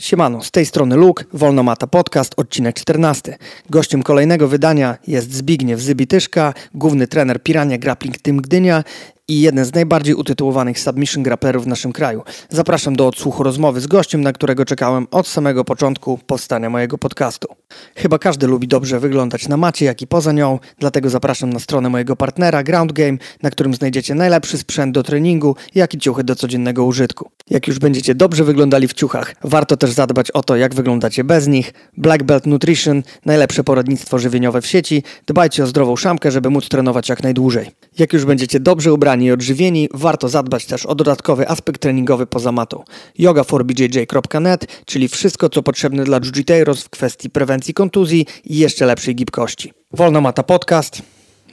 Siemano, z tej strony Luke, Wolnomata Podcast, odcinek 14. Gościem kolejnego wydania jest Zbigniew Zybityszka, główny trener Pirania Grappling Team Gdynia i jeden z najbardziej utytułowanych submission grapplerów w naszym kraju. Zapraszam do odsłuchu rozmowy z gościem, na którego czekałem od samego początku powstania mojego podcastu. Chyba każdy lubi dobrze wyglądać na macie, jak i poza nią, dlatego zapraszam na stronę mojego partnera Ground Game, na którym znajdziecie najlepszy sprzęt do treningu, jak i ciuchy do codziennego użytku. Jak już będziecie dobrze wyglądali w ciuchach, warto też zadbać o to, jak wyglądacie bez nich. Black Belt Nutrition, najlepsze poradnictwo żywieniowe w sieci. Dbajcie o zdrową szamkę, żeby móc trenować jak najdłużej. Jak już będziecie dobrze ubrani i odżywieni, warto zadbać też o dodatkowy aspekt treningogy poza matą. yoga4bjj.net, czyli wszystko, co potrzebne dla jiu w kwestii prewencji kontuzji i jeszcze lepszej gibkości. Wolno Mata Podcast.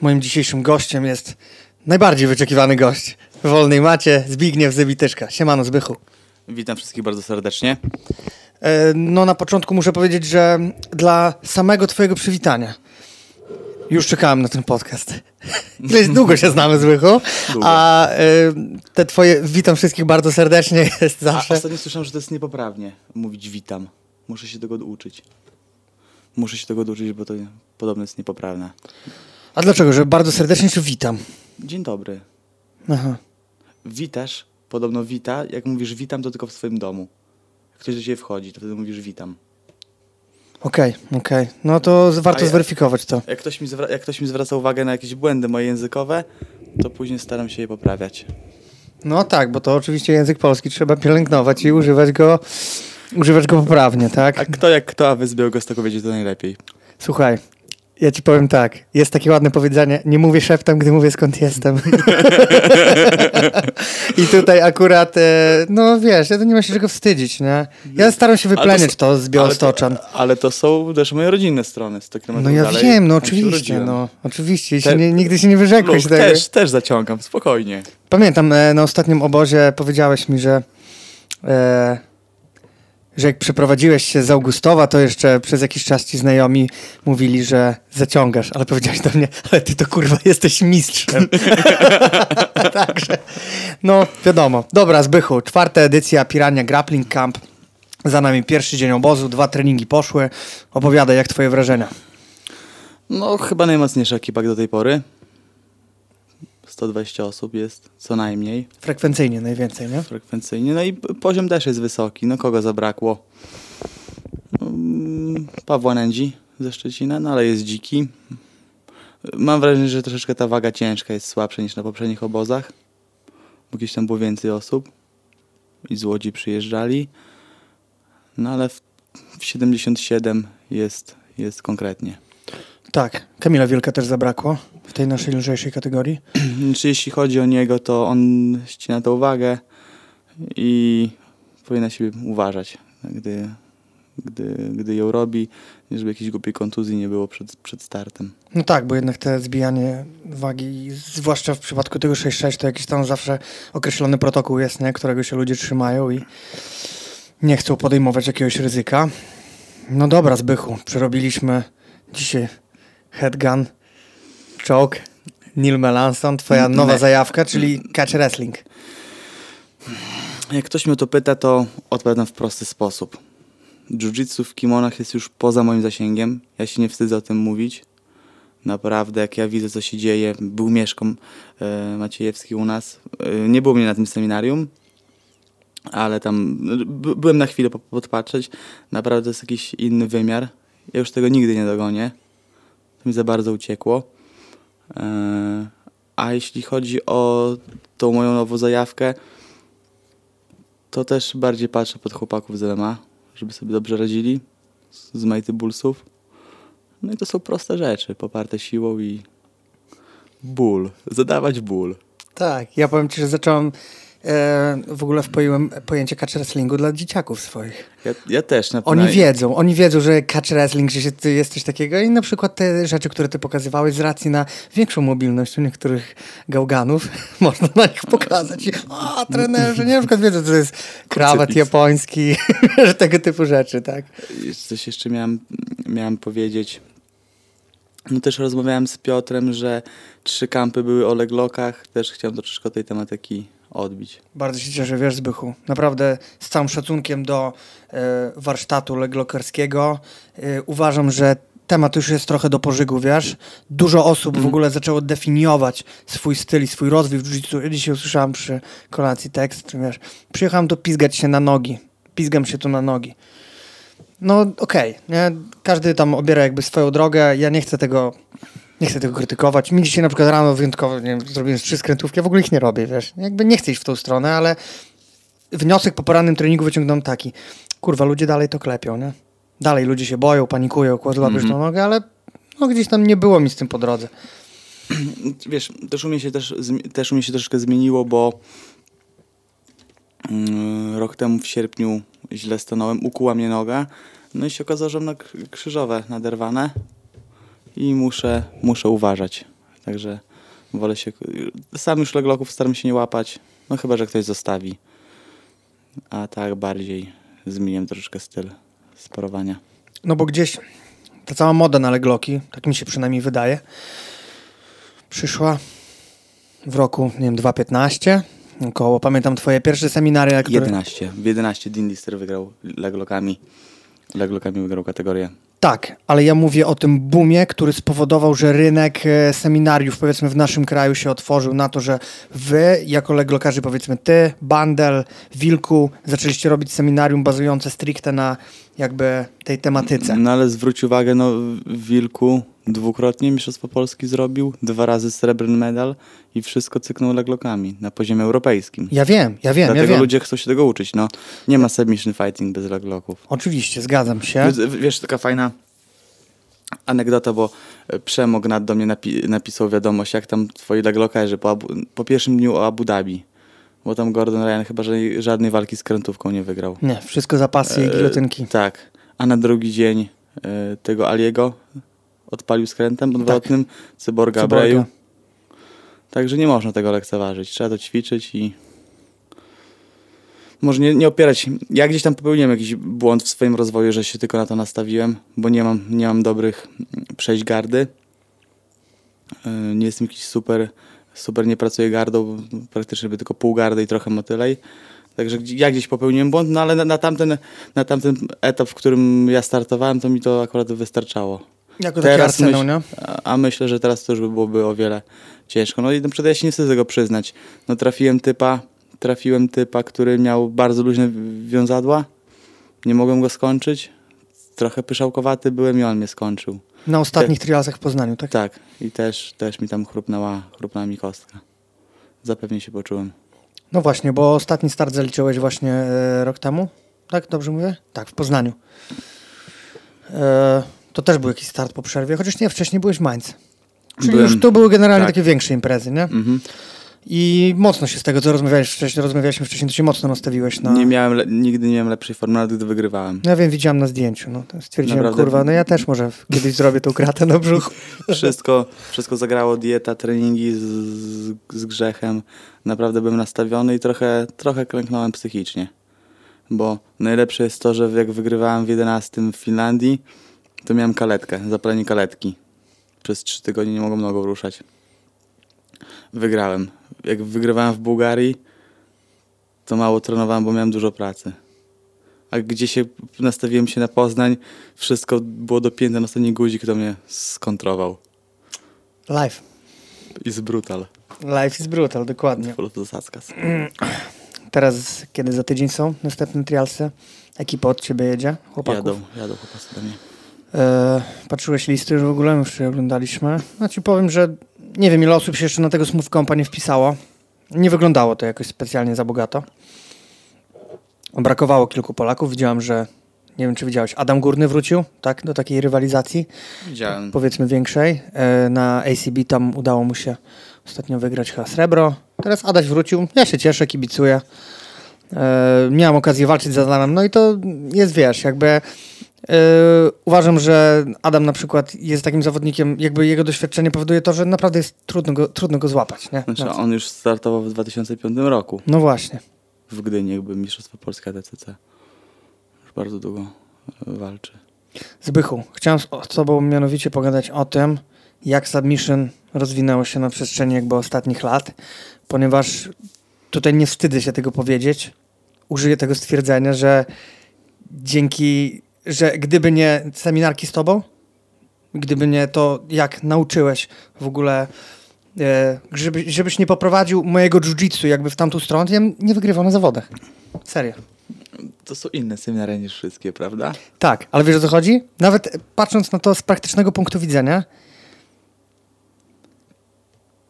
Moim dzisiejszym gościem jest najbardziej wyczekiwany gość w Wolnej Macie, Zbigniew Zybityszka. Siemano Zbychu. Witam wszystkich bardzo serdecznie. E, no na początku muszę powiedzieć, że dla samego twojego przywitania już czekałem na ten podcast. Ileś długo się znamy, Zbychu. A y, te twoje witam wszystkich bardzo serdecznie jest zawsze. A ostatnio słyszałem, że to jest niepoprawnie mówić witam. Muszę się tego uczyć. Muszę się tego uczyć, bo to podobno jest niepoprawne. A dlaczego? Że bardzo serdecznie czy witam? Dzień dobry. Aha. Witasz, podobno wita. Jak mówisz witam, to tylko w swoim domu. Jak ktoś do ciebie wchodzi, to wtedy mówisz witam. Okej, okay, okej. Okay. No to warto ja, zweryfikować to. Jak ktoś, mi jak ktoś mi zwraca uwagę na jakieś błędy moje językowe, to później staram się je poprawiać. No tak, bo to oczywiście język polski trzeba pielęgnować i używać go, używać go poprawnie, tak? A kto jak kto, a wy z Białegostoku wiedzieć to najlepiej. Słuchaj, ja ci powiem tak, jest takie ładne powiedzenie, nie mówię szeptem, gdy mówię skąd jestem. I tutaj akurat, e, no wiesz, ja to nie ma się czego wstydzić, nie? Ja staram się wypleniać to, to, z Białostoczan. Ale to, ale to, są też moje rodzinne strony, 100 km No ja dalej, wiem, no oczywiście, no oczywiście, Te, się nie, nigdy się nie wyrzekłeś tego. Też, też zaciągam, spokojnie. Pamiętam, e, na ostatnim obozie powiedziałeś mi, że e, że jak przeprowadziłeś się z Augustowa, to jeszcze przez jakiś czas ci znajomi mówili, że zaciągasz, ale powiedziałeś do mnie, ale ty to kurwa jesteś mistrzem. Także, no wiadomo. Dobra, Zbychu, czwarta edycja Pirania Grappling Camp. Za nami pierwszy dzień obozu, dwa treningi poszły. Opowiadaj, jak twoje wrażenia? No, chyba najmocniejsza ekipa do tej pory. 120 osób jest co najmniej. Frekwencyjnie najwięcej, nie? Frekwencyjnie. No i poziom też jest wysoki. No kogo zabrakło? Mm, Pawła Nędzi ze Szczecina, no ale jest dziki. Mam wrażenie, że troszeczkę ta waga ciężka jest słabsza niż na poprzednich obozach. Bo gdzieś tam było więcej osób i z Łodzi przyjeżdżali. No ale w, w 77 jest, jest konkretnie. Tak, Kamila Wielka też zabrakło w tej naszej lżejszej kategorii. Czy jeśli chodzi o niego, to on ścina to uwagę i powinna się uważać, gdy, gdy, gdy ją robi, żeby jakiejś głupiej kontuzji nie było przed, przed startem. No tak, bo jednak te zbijanie wagi, zwłaszcza w przypadku tego 6-6, to jakiś tam zawsze określony protokół jest, nie? którego się ludzie trzymają i nie chcą podejmować jakiegoś ryzyka. No dobra, Zbychu, przerobiliśmy dzisiaj headgun, choke, Neil Melanson, twoja nowa zajawka, czyli catch wrestling. Jak ktoś mnie to pyta, to odpowiadam w prosty sposób. Jiu-jitsu w kimonach jest już poza moim zasięgiem. Ja się nie wstydzę o tym mówić. Naprawdę, jak ja widzę, co się dzieje, był Mieszką e, Maciejewski u nas. E, nie było mnie na tym seminarium, ale tam byłem na chwilę podpatrzeć. Naprawdę to jest jakiś inny wymiar. Ja już tego nigdy nie dogonię mi za bardzo uciekło. E, a jeśli chodzi o tą moją nową zajawkę, to też bardziej patrzę pod chłopaków z MMA, żeby sobie dobrze radzili z Mighty Bullsów. No i to są proste rzeczy, poparte siłą i ból, zadawać ból. Tak, ja powiem Ci, że zacząłem w ogóle wpoiłem pojęcie catch wrestlingu dla dzieciaków swoich. Ja, ja też. Na oni wiedzą, oni wiedzą, że catch wrestling, że ty jest coś takiego i na przykład te rzeczy, które ty pokazywałeś z racji na większą mobilność u niektórych gałganów, można na nich pokazać. A, trenerzy, nie na przykład wiedzą, że to jest krawat japoński, że tego typu rzeczy, tak? Coś jeszcze miałem, miałem powiedzieć. No też rozmawiałem z Piotrem, że trzy kampy były o leglokach. Też chciałem troszeczkę o tej tematyki odbić. Bardzo się cieszę, wiesz Zbychu. Naprawdę z całym szacunkiem do e, warsztatu leglokerskiego e, uważam, że temat już jest trochę do pożygu, wiesz. Dużo osób w Mhm. ogóle zaczęło definiować swój styl i swój rozwój w. Ja dzisiaj usłyszałem przy kolacji tekst, wiesz, przyjechałem tu pizgać się na nogi. Pizgam się tu na nogi. No okej, nie? każdy tam obiera jakby swoją drogę. Ja nie chcę tego, nie chcę tego krytykować. Mi dzisiaj na przykład rano wyjątkowo, nie wiem, zrobiłem trzy skrętówki, ja w ogóle ich nie robię, wiesz. Jakby nie chcę iść w tą stronę, ale wniosek po porannym treningu wyciągnąłem taki. Kurwa, ludzie dalej to klepią, nie? Dalej ludzie się boją, panikują, kładą Mhm. mm tą nogę, ale no gdzieś tam nie było mi z tym po drodze. Wiesz, też u mnie się też, też u mnie się troszkę zmieniło, bo mm, rok temu w sierpniu źle stanąłem, ukuła mnie noga, no i się okazało, że mam na krzyżowe naderwane i muszę, muszę uważać. Także wolę się, sam już legloków staram się nie łapać, no chyba, że ktoś zostawi. A tak bardziej zmieniłem troszeczkę styl sparowania. No bo gdzieś ta cała moda na legloki, tak mi się przynajmniej wydaje, przyszła w roku, nie wiem, 2015. Około, pamiętam twoje pierwsze seminaria, które... 11. W 11 Dean Lister wygrał leglokami. Leglokami wygrał kategorię. Tak, ale ja mówię o tym boomie, który spowodował, że rynek e, seminariów, powiedzmy, w naszym kraju się otworzył na to, że wy, jako leglokarzy, powiedzmy ty, Bandel, Wilku, zaczęliście robić seminarium bazujące stricte na jakby tej tematyce. No ale zwróć uwagę, no Wilku dwukrotnie Mistrzostwo Polski zrobił, dwa razy srebrny medal i wszystko cyknął leglokami na poziomie europejskim. Ja wiem, ja wiem, Dlatego ja wiem. ludzie chcą się tego uczyć. No, nie ma submission fighting bez legloków. Oczywiście, zgadzam się. Wiesz, wiesz, taka fajna anegdota, bo e, Przemo Gnat do mnie napi- napisał wiadomość, jak tam twoi leglokerzy po, Abu- po pierwszym dniu o Abu Dhabi. Bo tam Gordon Ryan chyba że żadnej walki z krętówką nie wygrał. Nie, wszystko zapasy i E, gilotynki. Tak. A na drugi dzień e, tego Aliego odpalił skrętem odwrotnym Cyborga Cyborga. Abreju. Także nie można tego lekceważyć. Trzeba to ćwiczyć i może nie, nie opierać. Ja gdzieś tam popełniłem jakiś błąd w swoim rozwoju, że się tylko na to nastawiłem, bo nie mam, nie mam dobrych mm, przejść gardy. E, Nie jestem jakiś super, super nie pracuję gardą, praktycznie by tylko pół gardy i trochę motylej. Także ja gdzieś popełniłem błąd, no ale na, na, tamten, na tamten etap, w którym ja startowałem, to mi to akurat wystarczało. Jako taki teraz arsenał, myśl- nie? A, myślę, że teraz to już by byłoby o wiele ciężko. No i na przykład ja się nie chcę tego przyznać. No trafiłem typa, trafiłem typa, który miał bardzo luźne wiązadła. Nie mogłem go skończyć. Trochę pyszałkowaty byłem i on mnie skończył. Na ostatnich trialsach w Poznaniu, tak? Tak. I też, też mi tam chrupnęła, chrupnęła mi kostka. Zapewnie się poczułem. No właśnie, bo ostatni start zaliczyłeś właśnie e, rok temu, tak? Dobrze mówię? Tak, w Poznaniu. E, to też był jakiś start po przerwie, chociaż nie, wcześniej byłeś w Mainz. Czyli Byłem- już tu były generalnie tak. takie większe imprezy, nie? Mhm. I mocno się z tego, co rozmawiałeś wcześniej, rozmawialiśmy wcześniej, to się mocno nastawiłeś na... Nie miałem, nigdy nie miałem lepszej formy, nawet gdy wygrywałem. No ja wiem, widziałem na zdjęciu, no to stwierdziłem, Naprawdę? kurwa, no ja też może kiedyś zrobię tą kratę na brzuchu. Wszystko, wszystko zagrało, dieta, treningi z, z, z grzechem. Naprawdę byłem nastawiony i trochę, trochę klęknąłem psychicznie. Bo najlepsze jest to, że jak wygrywałem w 11 w Finlandii, to miałem kaletkę, zapalenie kaletki. Przez trzy tygodnie nie mogłem nogą ruszać. Wygrałem. Jak wygrywałem w Bułgarii, to mało trenowałem, bo miałem dużo pracy. A gdzie się nastawiłem się na Poznań, wszystko było dopięte na ostatni guzik, kto mnie skontrował. Life. Is brutal. Life is brutal, dokładnie. Saskas. Teraz, kiedy za tydzień są następne trialsy, ekipa od ciebie jedzie, chłopaków. Jadą, jadą chłopacy do mnie. E, patrzyłeś listy już w ogóle, już je oglądaliśmy. No ci powiem, że nie wiem ile osób się jeszcze na tego Smooth Company wpisało. Nie wyglądało to jakoś specjalnie za bogato. Brakowało kilku Polaków. Widziałem, że nie wiem czy widziałeś, Adam Górny wrócił, tak, do takiej rywalizacji, Widziałem. powiedzmy większej. E, na ACB tam udało mu się ostatnio wygrać chyba srebro. Teraz Adaś wrócił, ja się cieszę, kibicuję. E, miałem okazję walczyć z Adamem, no i to jest, wiesz, jakby uważam, że Adam na przykład jest takim zawodnikiem, jakby jego doświadczenie powoduje to, że naprawdę jest trudno go, trudno go złapać, nie? Znaczy, on już startował w 2005 roku no właśnie. w Gdyni, jakby Mistrzostwo Polskie DCC. Już bardzo długo e, walczy. Zbychu, chciałem z z tobą mianowicie pogadać o tym, jak submission rozwinęło się na przestrzeni jakby ostatnich lat, ponieważ tutaj nie wstydzę się tego powiedzieć, użyję tego stwierdzenia, że dzięki, że gdyby nie seminarki z tobą, gdyby nie to, jak nauczyłeś w ogóle, e, żeby, żebyś nie poprowadził mojego jiu-jitsu jakby w tamtą stronę, ja bym nie wygrywał na zawodach. Serio. To są inne seminaria niż wszystkie, prawda? Tak, ale wiesz o co chodzi? Nawet patrząc na to z praktycznego punktu widzenia,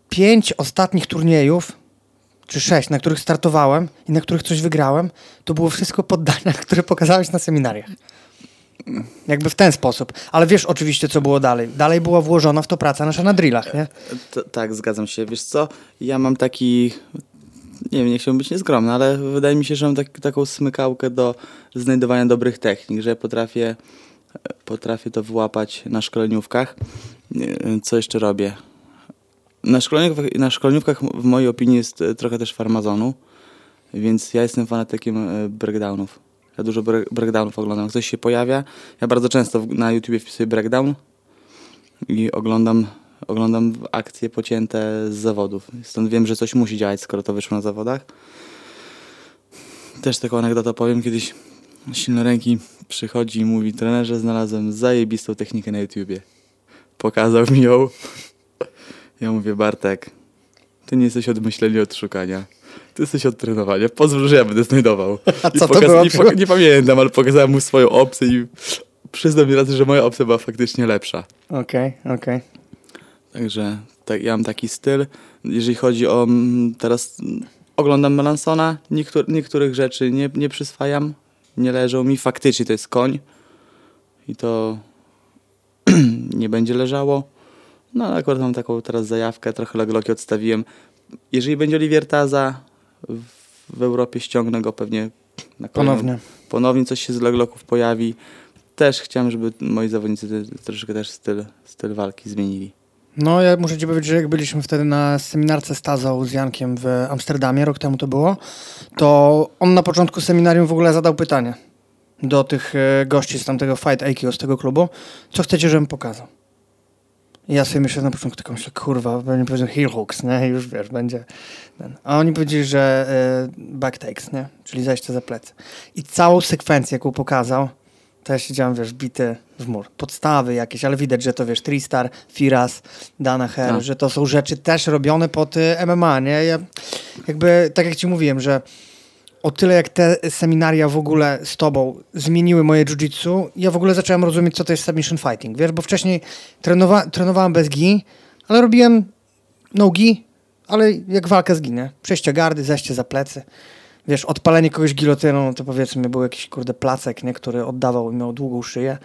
pięć ostatnich turniejów, czy sześć, na których startowałem i na których coś wygrałem, to było wszystko poddania, które pokazałeś na seminariach. Jakby w ten sposób. Ale wiesz oczywiście, co było dalej. Dalej była włożona w to praca nasza na drillach, nie? Tak, zgadzam się. Wiesz co, ja mam taki, nie wiem, nie chciałbym być nieskromny, ale wydaje mi się, że mam tak, taką smykałkę do znajdowania dobrych technik, że potrafię, potrafię to wyłapać na szkoleniówkach. Co jeszcze robię? Na szkoleniówkach, na szkoleniówkach w mojej opinii jest trochę też farmazonu, więc ja jestem fanatykiem e, breakdownów. Ja dużo bre- breakdownów oglądam. Jak coś się pojawia, ja bardzo często na YouTubie wpisuję breakdown i oglądam, oglądam akcje pocięte z zawodów. Stąd wiem, że coś musi działać, skoro to wyszło na zawodach. Też taką anegdotę powiem. Kiedyś silnoręki przychodzi i mówi, trenerze, znalazłem zajebistą technikę na YouTubie. Pokazał mi ją. Ja mówię, Bartek, ty nie jesteś od myślenia, od szukania. Ty jesteś od trenowania. Pozwól, że ja będę znajdował. A I co to pokaz- było? i poka- nie pamiętam, ale pokazałem mu swoją opcję i przyznam mi raz, że moja opcja była faktycznie lepsza. Okej, okej. Także tak, ja mam taki styl. Jeżeli chodzi o mm, teraz mm, oglądam Melansona, niektór, niektórych rzeczy nie, nie przyswajam, nie leżą mi. Faktycznie to jest koń i to nie będzie leżało. No ale akurat mam taką teraz zajawkę, trochę legloki odstawiłem. Jeżeli będzie Olivier Taza, w, Europie ściągnę go pewnie na kolejną- Ponownie. ponownie coś się z legloków pojawi. Też chciałem, żeby moi zawodnicy troszeczkę też styl, styl walki zmienili. No, ja muszę ci powiedzieć, że jak byliśmy wtedy na seminarce z Tazą z Jankiem w Amsterdamie, rok temu to było, to on na początku seminarium w ogóle zadał pytanie do tych e, gości z tamtego Fight IQ, z tego klubu, co chcecie, żebym pokazał. Ja sobie myślę na początku, taką myślę, kurwa, będzie powiedział heel hooks, nie? Już wiesz, będzie ten. A oni powiedzieli, że e, back takes, nie? Czyli zajście za plecy. I całą sekwencję, jaką pokazał, to ja siedziałem, wiesz, bity w mur. Podstawy jakieś, ale widać, że to, wiesz, Tristar, Firas, Danaher, Tak. że to są rzeczy też robione pod y, MMA, nie? Ja jakby, tak jak ci mówiłem, że o tyle jak te seminaria w ogóle z tobą zmieniły moje jiu-jitsu, ja w ogóle zacząłem rozumieć, co to jest submission fighting, wiesz, bo wcześniej trenowa trenowałem bez gi, ale robiłem no gi, ale jak walkę z gi, nie? Przejście gardy, zejście za plecy. Wiesz, odpalenie kogoś gilotyną, to powiedzmy był jakiś, kurde, placek, nie? Który oddawał i miał długą szyję.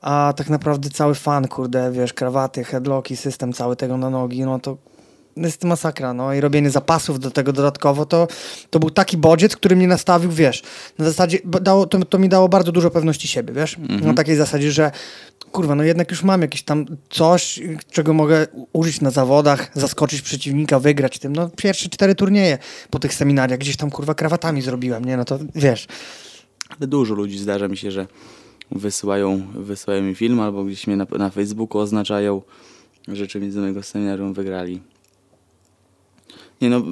A tak naprawdę cały fan, kurde, wiesz, krawaty, headlocki, system cały tego na nogi, no to jest masakra, no i robienie zapasów do tego dodatkowo, to, to był taki bodziec, który mnie nastawił, wiesz, na zasadzie, dało, to, to mi dało bardzo dużo pewności siebie, wiesz, na takiej zasadzie, że kurwa, no jednak już mam jakieś tam coś, czego mogę użyć na zawodach, zaskoczyć przeciwnika, wygrać tym, no pierwsze cztery turnieje po tych seminariach gdzieś tam, kurwa, krawatami zrobiłem, nie, no to wiesz, Ale dużo ludzi zdarza mi się, że wysyłają, wysyłają mi film albo gdzieś mnie na, na Facebooku oznaczają, że czymś z mojego seminarium wygrali. Nie no,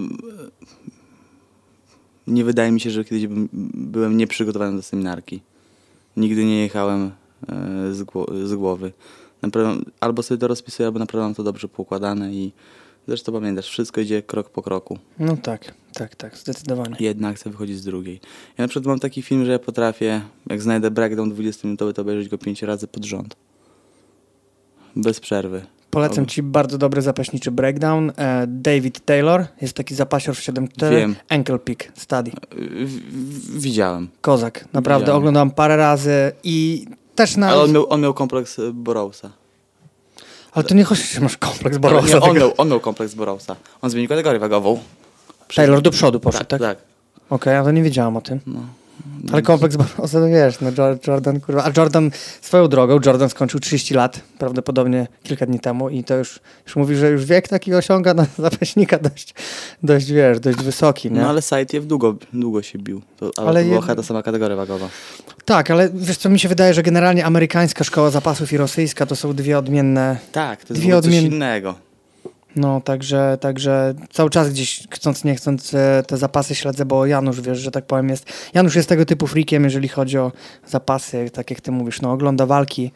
nie wydaje mi się, że kiedyś byłem nieprzygotowany do seminarki. Nigdy nie jechałem e, z, gło- z głowy. Naprawdę, albo sobie to rozpisuję, albo naprawdę mam to dobrze poukładane i zresztą pamiętasz, wszystko idzie krok po kroku. no tak, tak, tak, zdecydowanie. Jedna akcja wychodzi z drugiej. Ja na przykład mam taki film, że ja potrafię, jak znajdę breakdown 20-minutowy, to obejrzeć go 5 razy pod rząd. Bez przerwy. Polecam ci bardzo dobry zapaśniczy breakdown. E, David Taylor, jest taki zapasior w 7.4. Wiem. Ankle Pick Study. W- w- widziałem. Kozak. Naprawdę Widziałem. oglądałem parę razy i też na... Ale on miał, on miał kompleks e, Borowsa. Ale to nie chodzi, że masz kompleks Ale Borosa. nie, on, tego- miał, on miał kompleks Borowsa. On zmienił kategorię wagową. Taylor do przodu poszedł, Tak, tak? tak. Okej, ale nie wiedziałam o tym. No. Ale kompleks Borosa, no wiesz, no Jor- Jordan, kurwa. A Jordan swoją drogą, Jordan skończył 30 lat, prawdopodobnie kilka dni temu i to już, już mówi, że już wiek taki osiąga na zapaśnika dość, dość, wiesz, dość wysoki, nie? No ale Saitiew długo, długo się bił. To, ale to była chyba ta sama kategoria wagowa. Tak, ale wiesz co, mi się wydaje, że generalnie amerykańska szkoła zapasów i rosyjska to są dwie odmienne... Tak, to jest Dwie odmienne- innego. No, także, także cały czas gdzieś chcąc, nie chcąc e, te zapasy śledzę, bo Janusz, wiesz, że tak powiem jest, Janusz jest tego typu freakiem, jeżeli chodzi o zapasy, tak jak ty mówisz, no ogląda walki.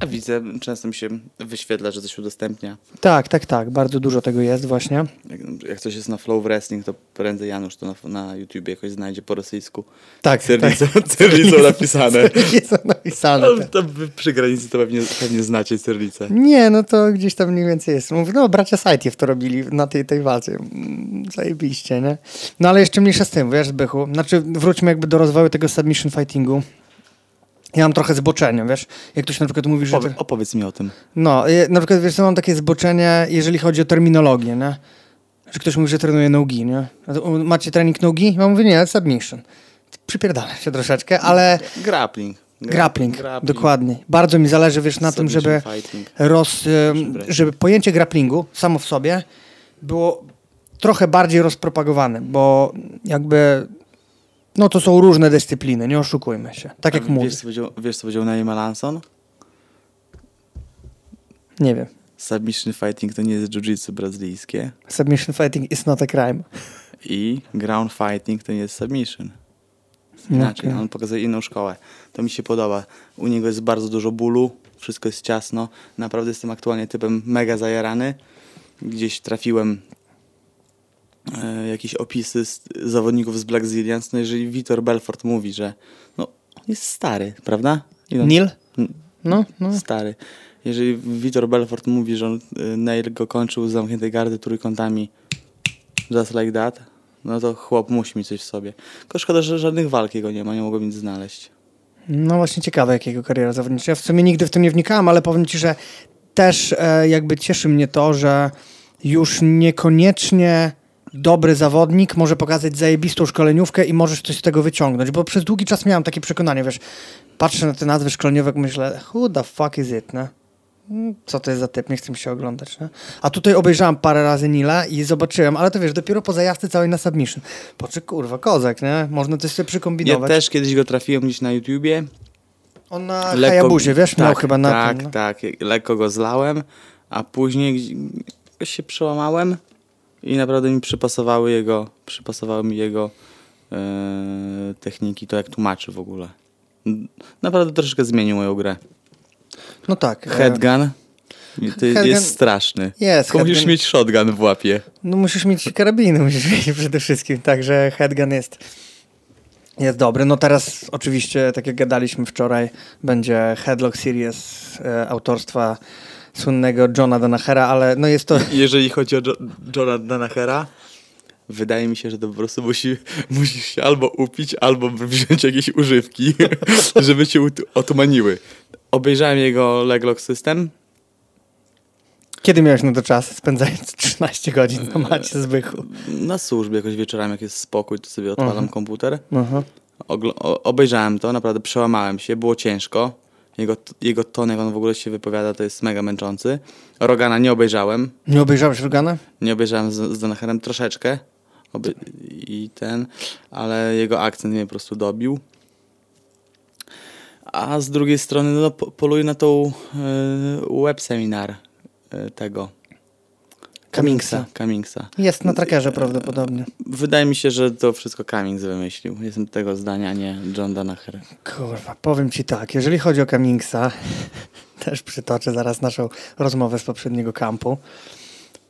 A widzę, często mi się wyświetla, że coś udostępnia. Tak, tak, tak, bardzo dużo tego jest właśnie. Jak, jak coś jest na Flow Wrestling, to prędzej Janusz to na, na YouTube jakoś znajdzie po rosyjsku. Tak, Cyrylicą, tak. cyrylicą napisane. Napisane. Ale tak. to przy granicy to pewnie, pewnie znacie cyrylicę. Nie, no to gdzieś tam mniej więcej jest. Mówię, no bracia Sajtiew to robili na tej, tej walce. Mm, Zajebiście, nie? No ale jeszcze mniejsza z tym, wiesz, Zbychu. Znaczy wróćmy jakby do rozwoju tego submission fightingu. Ja mam trochę zboczenia, wiesz? Jak ktoś na przykład mówi, że... Opowie, opowiedz mi o tym. No, na przykład wiesz, mam takie zboczenie, jeżeli chodzi o terminologię, nie? Że ktoś mówi, że trenuje nogi, nie? Macie trening nogi? Ja mówię, nie, submission. Przypierdolę się troszeczkę, ale Grappling. Gra- grappling, dokładnie. Bardzo mi zależy, wiesz, na tym, żeby Fighting. roz, żeby pojęcie grapplingu samo w sobie było trochę bardziej rozpropagowane, bo jakby no to są różne dyscypliny, nie oszukujmy się. Tak jak A mówię. wiesz, co powiedział, wiesz, co powiedział Naima Lanson? Nie wiem. Submission fighting to nie jest jiu-jitsu brazylijskie Submission fighting is not a crime. i ground fighting to nie jest submission. Inaczej, Okej. on pokazuje inną szkołę. To mi się podoba. U niego jest bardzo dużo bólu, wszystko jest ciasno. Naprawdę jestem aktualnie typem mega zajarany. Gdzieś trafiłem e, jakieś opisy z, zawodników z Black Zillions. No jeżeli Vitor Belfort mówi, że no, on jest stary, prawda? Ile Neil? No, no. Stary. Jeżeli Vitor Belfort mówi, że on, y, Nail go kończył z zamkniętej gardy trójkątami just like that, no to chłop musi mieć coś w sobie. Tylko szkoda, że żadnych walk jego nie ma, nie mogłem nic znaleźć. No właśnie ciekawe, jakiego kariera zawodnicza. Ja w sumie nigdy w tym nie wnikałem, ale powiem ci, że też e, jakby cieszy mnie to, że już niekoniecznie dobry zawodnik może pokazać zajebistą szkoleniówkę i możesz coś z tego wyciągnąć, bo przez długi czas miałem takie przekonanie, wiesz, patrzę na te nazwy szkoleniówek, myślę, who the fuck is it, nie? Mm, Co to jest za typ, nie chcę mi się oglądać, nie? A tutaj obejrzałem parę razy Nila i zobaczyłem, ale to wiesz, dopiero po zajawce całej na submission. Poczy, kurwa, kozak, nie? Można coś sobie Ja przykombinować. też kiedyś go trafiłem gdzieś na YouTubie. On na Hayabusie, wiesz, miał chyba na tak, tym. No. Tak, lekko go zlałem, a później się przełamałem i naprawdę mi przypasowały jego, przypasowały mi jego e, techniki, to jak tłumaczy w ogóle. Naprawdę troszeczkę zmienił moją grę. No tak. e, Headgun to Headgun- jest straszny. Jest, Tylko musisz mieć shotgun w łapie. No musisz mieć karabiny, musisz mieć przede wszystkim, także headgun jest, jest dobry. No teraz oczywiście, tak jak gadaliśmy wczoraj, będzie Headlock Series e, autorstwa słynnego Johna Danachera, ale no jest to... Jeżeli chodzi o jo Johna Danachera, wydaje mi się, że to po prostu musi, musisz się albo upić, albo wziąć jakieś używki, żeby cię otumaniły. Obejrzałem jego Leglock System. Kiedy miałeś na to czas, spędzając 13 godzin na macie zbychu? Na służbie jakoś wieczorami, jak jest spokój, to sobie odpalam Mhm. komputer. Aha. Ogl- o- obejrzałem to, naprawdę przełamałem się, było ciężko. Jego, jego ton, jak on w ogóle się wypowiada, to jest mega męczący. Rogana nie obejrzałem. Nie obejrzałeś Rogana? Nie obejrzałem z, z Donacherem troszeczkę oby, i ten, ale jego akcent mnie po prostu dobił. A z drugiej strony no, po, poluję na tą y, web seminar y, tego Cummingsa. Cummingsa. Jest na trackerze prawdopodobnie. Wydaje mi się, że to wszystko Cummings wymyślił. Jestem tego zdania, nie John Danaher. Kurwa, powiem ci tak, jeżeli chodzi o Cummingsa, też przytoczę zaraz naszą rozmowę z poprzedniego kampu.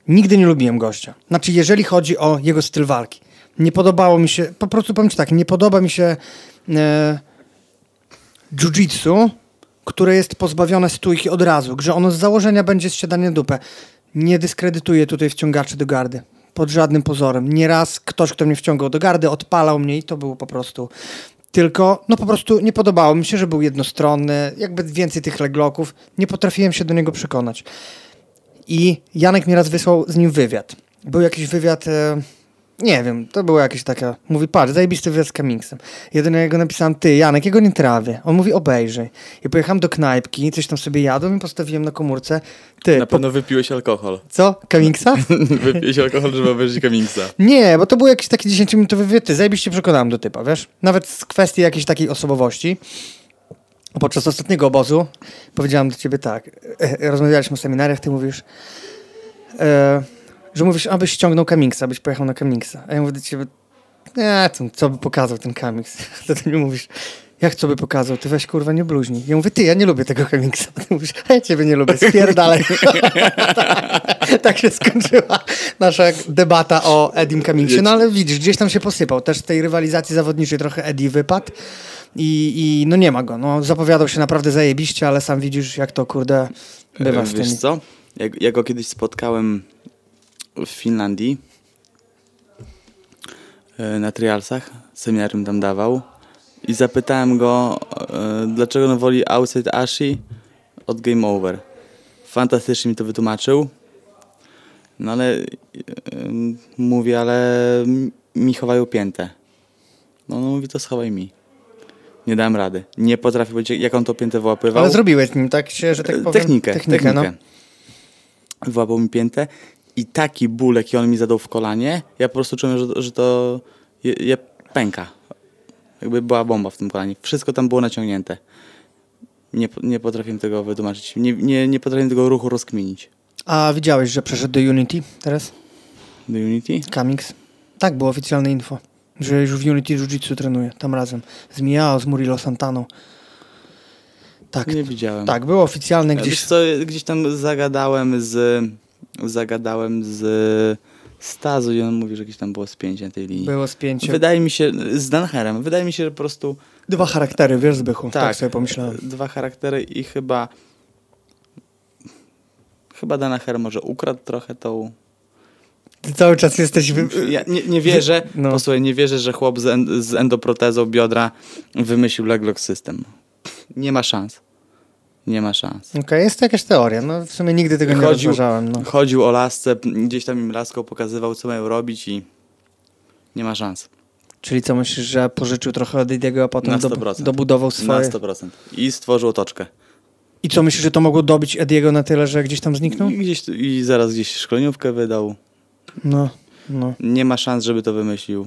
Nigdy nie lubiłem gościa. Znaczy, jeżeli chodzi o jego styl walki. Nie podobało mi się, po prostu powiem ci tak, nie podoba mi się e, jiu-jitsu, które jest pozbawione stójki od razu, że ono z założenia będzie zsiadanie dupę. Nie dyskredytuję tutaj wciągaczy do gardy. Pod żadnym pozorem. Nieraz ktoś, kto mnie wciągał do gardy, odpalał mnie i to było po prostu tylko, no po prostu nie podobało mi się, że był jednostronny, jakby więcej tych legloków. Nie potrafiłem się do niego przekonać. I Janek mi raz wysłał z nim wywiad. Był jakiś wywiad, e, nie wiem, to było jakieś takie, mówi, patrz, zajebisty wywiad z Kamingsem. Jedynego napisałem, ty, Janek, jego nie trawię. On mówi, obejrzyj. I pojechałem do knajpki, coś tam sobie jadłem i postawiłem na komórce. Ty, Na po, pewno wypiłeś alkohol. co, Kamingsa? wypiłeś alkohol, żeby obejrzeć Cummingsa. Nie, bo to był jakiś taki 10-minutowy wywiad. Ty, zajebiście przekonałem do typa, wiesz? Nawet z kwestii jakiejś takiej osobowości. Podczas ostatniego obozu powiedziałam do ciebie tak. e, Rozmawialiśmy o seminariach, ty mówisz e, że mówisz, abyś ściągnął Kamiksa, abyś pojechał na Kamiksa. A ja mówię do ciebie, nie, to, co by pokazał ten Kamiks? To ty mi mówisz, jak co by pokazał? Ty weź kurwa nie bluźnij. Ja mówię, ty, ja nie lubię tego Kamiksa. Ty mówisz, a ja ciebie nie lubię, spierdalaj. tak się skończyła nasza debata o Edim Kamiksie. No ale widzisz, gdzieś tam się posypał. Też z tej rywalizacji zawodniczej trochę Eddie wypadł. I, I no nie ma go. No, zapowiadał się naprawdę zajebiście, ale sam widzisz, jak to kurde bywa z Wiesz tymi. co? Jak, jak go kiedyś spotkałem w Finlandii e, na trialsach, seminarium tam dawał i zapytałem go, e, dlaczego on woli Outside Ashi od Game Over. Fantastycznie mi to wytłumaczył. No ale e, mówię, ale mi chowają piętę. No on mówi, to schowaj mi. Nie dałem rady. Nie potrafię powiedzieć, jak on to piętę wyłapywał. Ale zrobiłeś nim, tak się, że tak powiem. Technikę, technikę, technikę. No. Wyłapał mi piętę i taki ból, jaki on mi zadał w kolanie, ja po prostu czułem, że, że to je, je pęka. Jakby była bomba w tym kolanie. Wszystko tam było naciągnięte. Nie, nie potrafię tego wytłumaczyć. Nie, nie, nie potrafię tego ruchu rozkminić. A widziałeś, że przeszedł do Unity teraz? Do Unity? Kamix? Tak, było oficjalne info. Że już w Unity Jiu-Jitsu trenuje, tam razem. Z Miao, z Murilo Santaną. Tak, Nie widziałem. tak, było oficjalne Gdzieś... gdzieś. Wiesz co, gdzieś tam zagadałem z zagadałem z Stazu i on mówi, że gdzieś tam było spięcie na tej linii. Było spięcie. Wydaje mi się, z Danherem, wydaje mi się, że po prostu Dwa charaktery, wiesz, Zbychu. Tak, Tak. sobie pomyślałem. dwa charaktery i chyba chyba Danaher może ukradł trochę tą... Ty cały czas jesteś... Wy... Ja nie, nie wierzę, No. posłuchaj, nie wierzę, że chłop z, en, z endoprotezą biodra wymyślił leglock system. Nie ma szans. Nie ma szans. Okej, jest to jakaś teoria. No w sumie nigdy tego nie Chodził- rozważałem. No. Chodził o lasce, gdzieś tam im laską pokazywał, co mają robić i nie ma szans. Czyli co myślisz, że pożyczył trochę od Ediego, a potem do, 100%. dobudował swoje... Na 100%. I stworzył otoczkę. I co myślisz, że to mogło dobić Ediego na tyle, że gdzieś tam zniknął? I, gdzieś, I zaraz gdzieś szkoleniówkę wydał. No, no. Nie ma szans, żeby to wymyślił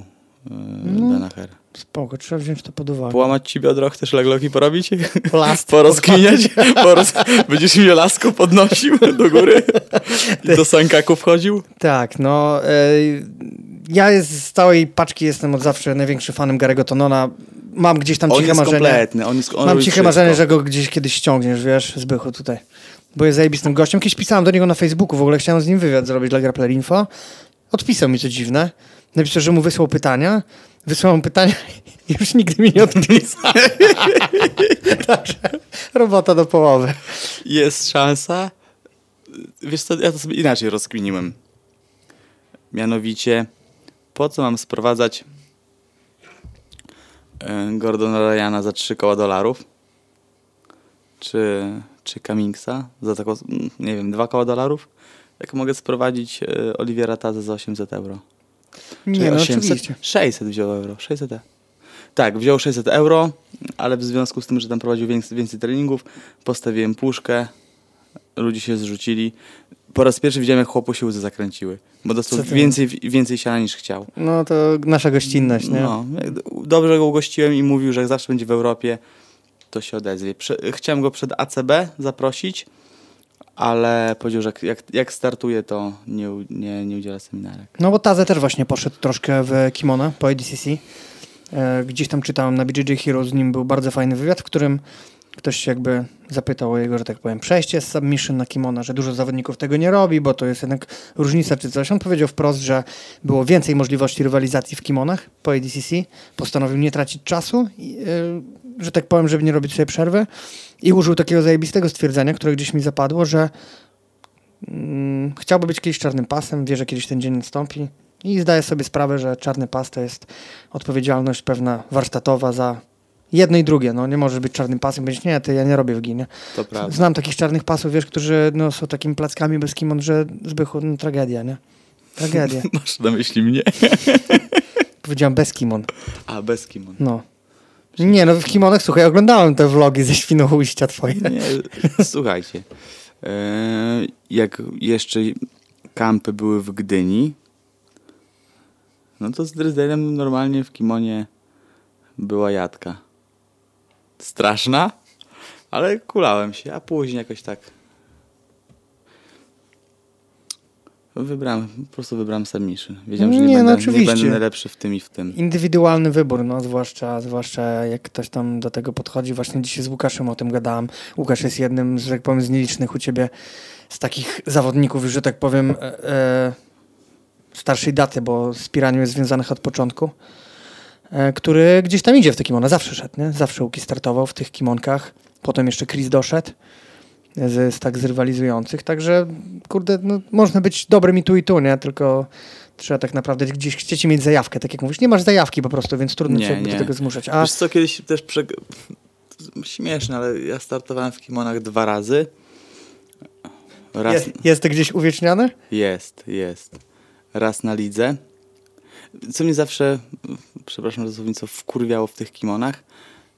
yy, No. Danaher. Spoko, trzeba wziąć to pod uwagę. Połamać ci biodro, chcesz legloki porobić? Plast. Porozkminiać? Poroz... Będziesz mi laską podnosił do góry? I do sankaku wchodził? Tak, no. E, ja z całej paczki jestem od zawsze największym fanem Garego Tonona. Mam gdzieś tam On ciche jest marzenie. kompletny. On jest, on Mam ciche wszystko. marzenie, że go gdzieś kiedyś ściągniesz, wiesz, Zbychu tutaj. Bo jest zajebistym gościem. Kiedyś pisałem do niego na Facebooku, w ogóle chciałem z nim wywiad zrobić dla Grappler Info. Odpisał mi co dziwne. Napisał, że mu wysłał pytania. Wysłał mu pytania i już nigdy mi nie odpisał. Także robota do połowy. Jest szansa. Wiesz co, ja to sobie inaczej rozkminiłem. Mianowicie, po co mam sprowadzać e, Gordona Ryana za 3 koła dolarów? Czy, czy Cummingsa za taką, mm, nie wiem, 2 koła dolarów? Jak mogę sprowadzić e, Oliviera Taza za 800 euro? Nie, no 800? oczywiście. 600 wziął euro. 600 e. Tak, wziął 600 euro, ale w związku z tym, że tam prowadził więcej, więcej treningów, postawiłem puszkę, ludzie się zrzucili. Po raz pierwszy widziałem, jak chłopu się łzy zakręciły, bo dostał więcej, więcej siana niż chciał. No to nasza gościnność, nie? No, dobrze go ugościłem i mówił, że jak zawsze będzie w Europie, to się odezwie. Prze chciałem go przed ACB zaprosić, ale powiedział, że jak, jak, startuje, to nie, nie, nie udziela seminarek. No bo Taze też właśnie poszedł troszkę w kimono po ADCC. E, Gdzieś tam czytałem na BJJ Hero, z nim był bardzo fajny wywiad, w którym ktoś się jakby zapytał o jego, że tak powiem, przejście z submission na kimono, że dużo zawodników tego nie robi, bo to jest jednak różnica czy coś. On powiedział wprost, że było więcej możliwości rywalizacji w kimonach po ADCC. Postanowił nie tracić czasu, i, e, że tak powiem, żeby nie robić sobie przerwy. I użył takiego zajebistego stwierdzenia, które gdzieś mi zapadło, że mm, chciałby być kiedyś czarnym pasem, wie, że kiedyś ten dzień nastąpi i zdaje sobie sprawę, że czarny pas to jest odpowiedzialność pewna warsztatowa za jedno i drugie. No, nie możesz być czarnym pasem powiedzieć, nie, ty ja nie robię w ginie. To prawda. Znam takich czarnych pasów, wiesz, którzy no, są takimi plackami bez kimon, że zbychu, no, tragedia, nie? Tragedia. Masz na myśli mnie? Powiedziałem bez kimon. A, bez kimon. No. Nie, no w kimonach, słuchaj, oglądałem te vlogi ze Świnoujścia twoje. Nie, słuchajcie. E, jak jeszcze kampy były w Gdyni, no to z Dryzdelem normalnie w kimonie była jadka. Straszna, ale kulałem się, a później jakoś tak Wybrałem, po prostu wybrałem submission. Wiedziałem, że nie, Nie, no będę, nie oczywiście. będę najlepszy w tym i w tym. Indywidualny wybór, no zwłaszcza, zwłaszcza jak ktoś tam do tego podchodzi. Właśnie dzisiaj z Łukaszem o tym gadałem. Łukasz jest jednym, że tak powiem, z nielicznych u ciebie z takich zawodników, już, że tak powiem, e, e, starszej daty, bo z Piranią jest związanych od początku, e, który gdzieś tam idzie w te kimona. Zawsze szedł, nie? Zawsze Łuki startował w tych kimonkach. Potem jeszcze Chris doszedł z, z tak zrywalizujących. Także, kurde, no, można być dobrym i tu i tu, nie? Tylko trzeba tak naprawdę gdzieś chcieć mieć zajawkę, tak jak mówisz. Nie masz zajawki po prostu, więc trudno Nie, cię nie. do tego zmuszać. A Wiesz co, kiedyś też prze... Śmieszne, ale ja startowałem w kimonach dwa razy. Raz... jest, jest to gdzieś uwiecznione? Jest, jest. Raz na lidze. Co mnie zawsze, przepraszam za słownictwo, wkurwiało w tych kimonach,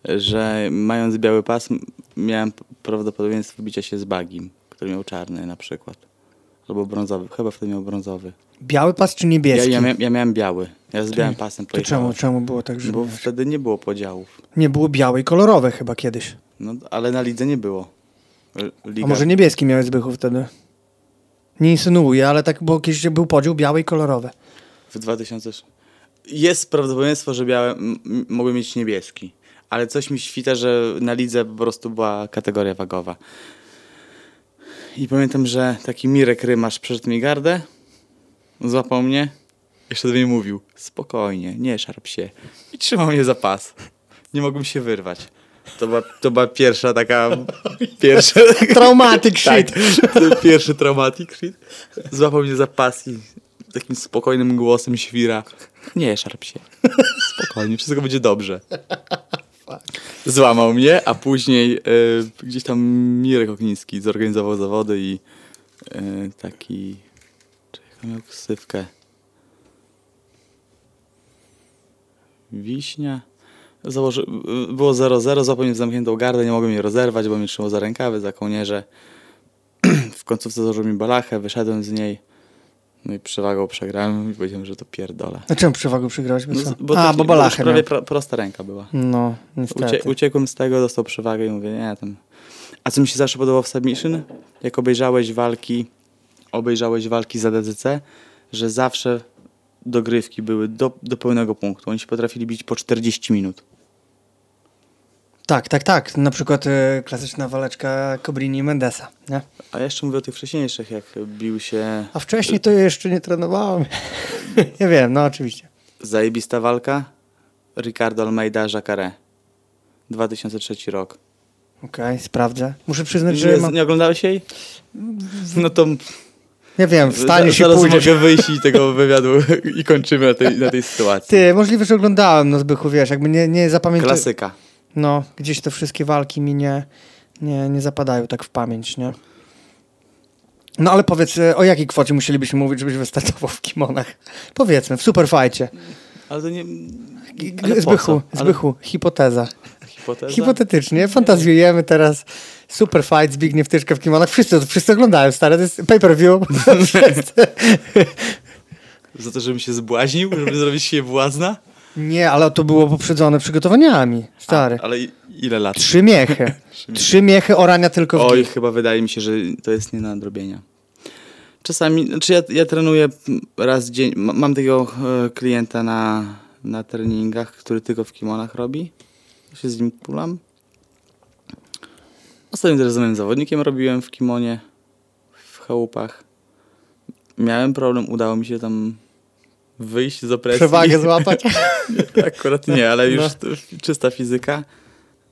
że mając biały pas miałem prawdopodobieństwo bicia się z bagim, który miał czarny na przykład. Albo brązowy, chyba wtedy miał brązowy. Biały pas czy Ja, niebieski? ja, mia- ja miałem biały. Ja z białym pasem to czemu, czemu było tak, że Bo miałeś? wtedy nie było podziałów. nie było białe i kolorowe chyba kiedyś? No, ale na lidze nie było. Liga... A może niebieski miałeś Zbychu wtedy? Nie insynuuję, ale tak było kiedyś był podział białe i kolorowe. W 2000. Jest prawdopodobieństwo, że białe mogły mieć niebieski, ale coś mi świta, że na lidze po prostu była kategoria wagowa. I pamiętam, że taki Mirek Rymasz przeszedł mi gardę, złapał mnie, jeszcze do mnie mówił, spokojnie, nie szarp się. I trzymał mnie za pas. Nie mogłem się wyrwać. To była, to była pierwsza taka... Pierwsza, Traumatic tak, shit. to pierwszy traumatic shit. Złapał mnie za pas i takim spokojnym głosem świra. Nie szarp się. Spokojnie, wszystko będzie dobrze. Złamał mnie, a później e, gdzieś tam Mirek Okniński zorganizował zawody i e, taki... Czy jak on miał ksywkę? Wiśnia? Założy, było 0-0, złapał zamkniętą gardę, nie mogłem jej rozerwać, bo mnie trzymał za rękawy, za kołnierze. w końcówce założył mi balachę, wyszedłem z niej. No i przewagą przegrałem i powiedziałem, że to pierdolę. A czemu przewagę przegrałeś? Bo No, bo A, taki- bo balachę prawie pro, prosta ręka była. No, Ucie, niestety. uciekłem z tego, dostał przewagę i mówię, nie tam. A co mi się zawsze podobało w submission? Jak obejrzałeś walki, obejrzałeś walki za DCC, że zawsze dogrywki były do, do pełnego punktu. Oni się potrafili bić po 40 minut. Tak, tak, tak. Na przykład e, klasyczna waleczka Cobrini i Mendesa. Nie? A jeszcze mówię o tych wcześniejszych, jak bił się A wcześniej to ja jeszcze nie trenowałem. ja wiem, no oczywiście. zajebista walka Ricardo Almeida Jacare. 2003 rok. Okej, sprawdzę. Muszę przyznać, Nie, że mam... nie oglądałeś jej? No to Ja wiem, wstaniesz i zaraz pójdziesz. mogę wyjść i tego wywiadu i kończymy na tej, na tej sytuacji. Ty, możliwe, że oglądałem, no Zbychu, wiesz, jakby nie, nie zapamiętałem. Klasyka. No, gdzieś te wszystkie walki mi nie, nie, nie zapadają tak w pamięć, nie? No ale powiedz, e, o jakiej kwocie musielibyśmy mówić, żebyś wystartował w kimonach? Powiedzmy, w superfajcie. Ale to nie... Ale Zbychu, co? Ale- Zbychu, hipoteza. Hipoteza? Hipotetycznie, fantazjujemy teraz. Super fight, Zbigniew Tyszka w kimonach. Wszyscy, wszyscy oglądają, stare, to jest pay-per-view. Za to, żebym się zbłaźnił, żeby zrobić się błazna? Nie, ale to było poprzedzone przygotowaniami, stary. A, ale ile lat? Trzy miechy. Trzy miechy orania tylko w Oj, chyba wydaje mi się, że to jest nie na nadrobienia. Czasami, znaczy ja, ja trenuję raz dzień, ma- mam takiego e, klienta na, na treningach, który tylko w kimonach robi. Ja się z nim pulam. Ostatnio też z moim zawodnikiem robiłem w kimonie, w chałupach. Miałem problem, udało mi się tam wyjść z opresji. Przewagę złapać. Akurat nie, ale już No. czysta fizyka.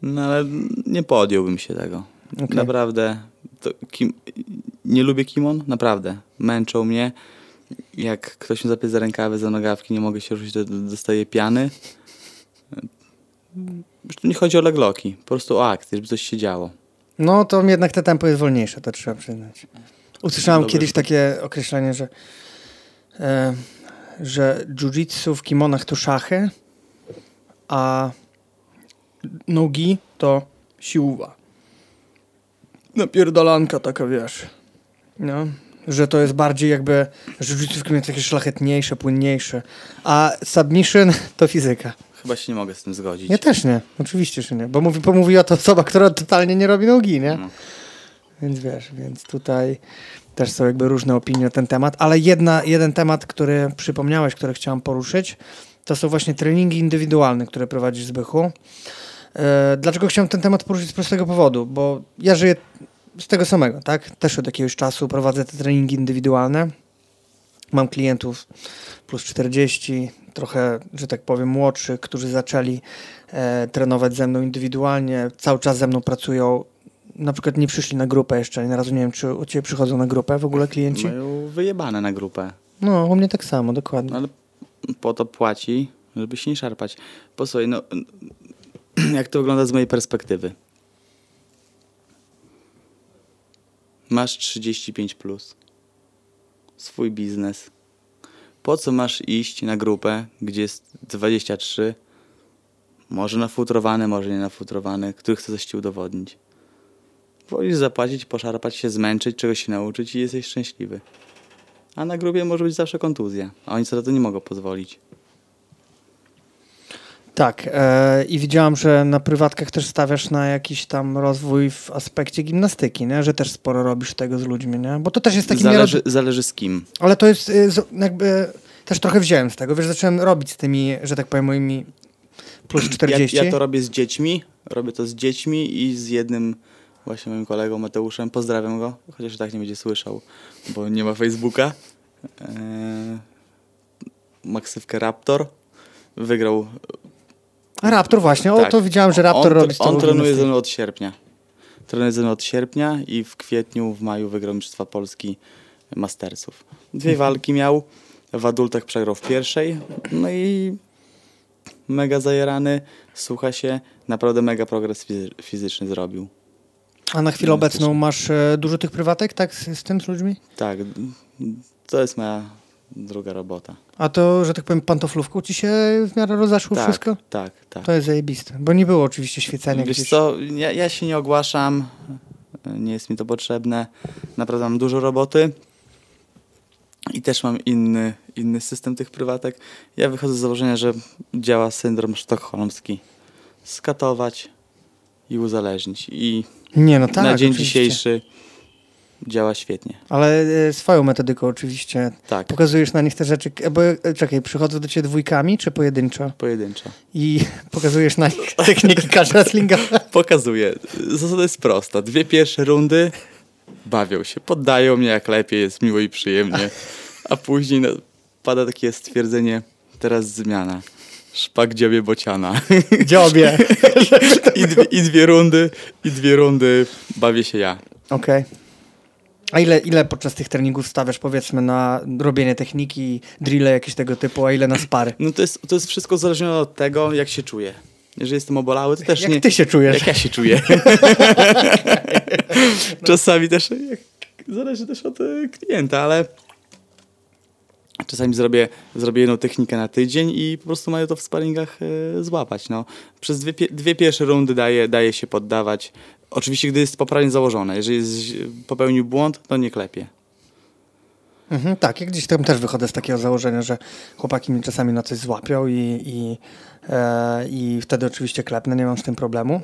No ale nie podjąłbym się tego. Okej. Naprawdę. Kim, nie lubię kimon, naprawdę. Męczą mnie. Jak ktoś mi zapie za rękawy, za nogawki, nie mogę się ruszyć, to dostaję piany. Już tu nie chodzi o legloki, po prostu o akcję, żeby coś się działo. No to jednak te tempo jest wolniejsze, to trzeba przyznać. Usłyszałem Dobre. kiedyś takie określenie, że, e, że jiu-jitsu w kimonach to szachy, a nogi to siłwa. Napierdalanka taka, wiesz. No, że to jest bardziej jakby, że jiu-jitsu w kimonach jest takie szlachetniejsze, płynniejsze, a submission to fizyka. Chyba się nie mogę z tym zgodzić. Ja też nie, oczywiście, że nie, bo mówi, bo mówiła to osoba, która totalnie nie robi nogi, nie? No. Więc wiesz, więc tutaj też są jakby różne opinie na ten temat, ale jedna, jeden temat, który przypomniałeś, który chciałem poruszyć, to są właśnie treningi indywidualne, które prowadzisz z Bychu. E, dlaczego chciałem ten temat poruszyć z prostego powodu? Bo ja żyję z tego samego, tak? Też od jakiegoś czasu prowadzę te treningi indywidualne. Mam klientów plus 40, trochę, że tak powiem, młodszych, którzy zaczęli e, trenować ze mną indywidualnie, cały czas ze mną pracują. Na przykład nie przyszli na grupę jeszcze, na razie nie wiem, czy u Ciebie przychodzą na grupę w ogóle klienci? Mają wyjebane na grupę. No, u mnie tak samo, dokładnie. No, ale po to płaci, żeby się nie szarpać. Posłuchaj, no, jak to wygląda z mojej perspektywy? Masz 35 plus. Swój biznes. Po co masz iść na grupę, gdzie jest 23? Może nafutrowany, może nie nafutrowany, który chce coś ci udowodnić. Wolisz zapłacić, poszarpać się, zmęczyć, czegoś się nauczyć i jesteś szczęśliwy. A na grupie może być zawsze kontuzja, a oni sobie to nie mogą pozwolić. Tak, e, i widziałam, że na prywatkach też stawiasz na jakiś tam rozwój w aspekcie gimnastyki, nie? że też sporo robisz tego z ludźmi, nie? bo to też jest taki Zależy, zależy z kim. Ale to jest y, z- jakby, też trochę wziąłem z tego, wiesz, zacząłem robić z tymi, że tak powiem, moimi plus 40. Ja, ja to robię z dziećmi, robię to z dziećmi i z jednym właśnie moim kolegą Mateuszem, pozdrawiam go, chociaż i tak nie będzie słyszał, bo nie ma Facebooka. Eee, Maksywkę Raptor wygrał. A Raptor właśnie, o tak. to widziałem, że Raptor on, robi On trenuje ze mną od sierpnia. Trenuje ze mną od sierpnia i w kwietniu, w maju wygrał Mistrzostwa Polski Mastersów. Dwie Mhm. walki miał, w adultach przegrał w pierwszej, no i mega zajerany, słucha się, naprawdę mega progres fizy- fizyczny zrobił. A na chwilę obecną masz e, dużo tych prywatek, tak, z, z tym, z ludźmi? Tak, to jest moja druga robota. A to, że tak powiem, pantoflówką ci się w miarę rozeszło tak, wszystko? Tak, tak. To jest zajebiste, bo nie było oczywiście świecenia Wiesz gdzieś. co, ja, ja się nie ogłaszam, nie jest mi to potrzebne. Naprawdę mam dużo roboty i też mam inny, inny system tych prywatek. Ja wychodzę z założenia, że działa syndrom sztokholmski. Skatować i uzależnić. I Nie, no tak, na dzień oczywiście. dzisiejszy działa świetnie. Ale e, swoją metodyką oczywiście. Tak, Pokazujesz na nich te rzeczy, e, bo e, czekaj, przychodzą do ciebie dwójkami czy pojedynczo? pojedynczo. I pokazujesz na nich techniki catch wrestlingowe? Pokazuję. Zasada jest prosta. Dwie pierwsze rundy bawią się, poddają mnie jak lepiej, jest miło i przyjemnie. A później no, pada takie stwierdzenie, teraz zmiana. Szpak dziobie bociana. Dziobie. I dwie, I dwie rundy, i dwie rundy bawię się ja. Okej. A ile, ile podczas tych treningów stawiasz powiedzmy na robienie techniki, drille jakieś tego typu, a ile na spary? No to jest, to jest wszystko uzależnione od tego, jak się czuję. Jeżeli jestem obolały, to też Jak nie... ty się czujesz? Jak ja się czuję. Czasami też jak, zależy też od e, klienta, ale czasami zrobię, zrobię jedną technikę na tydzień i po prostu mają to w sparingach e, złapać. No. Przez dwie, dwie pierwsze rundy daje, daje się poddawać. Oczywiście, gdy jest poprawnie założone. Jeżeli jest, popełnił błąd, to nie klepie. Mhm, tak, ja gdzieś tam też wychodzę z takiego założenia, że chłopaki mnie czasami na coś złapią i, i, e, i wtedy oczywiście klepnę, nie mam z tym problemu.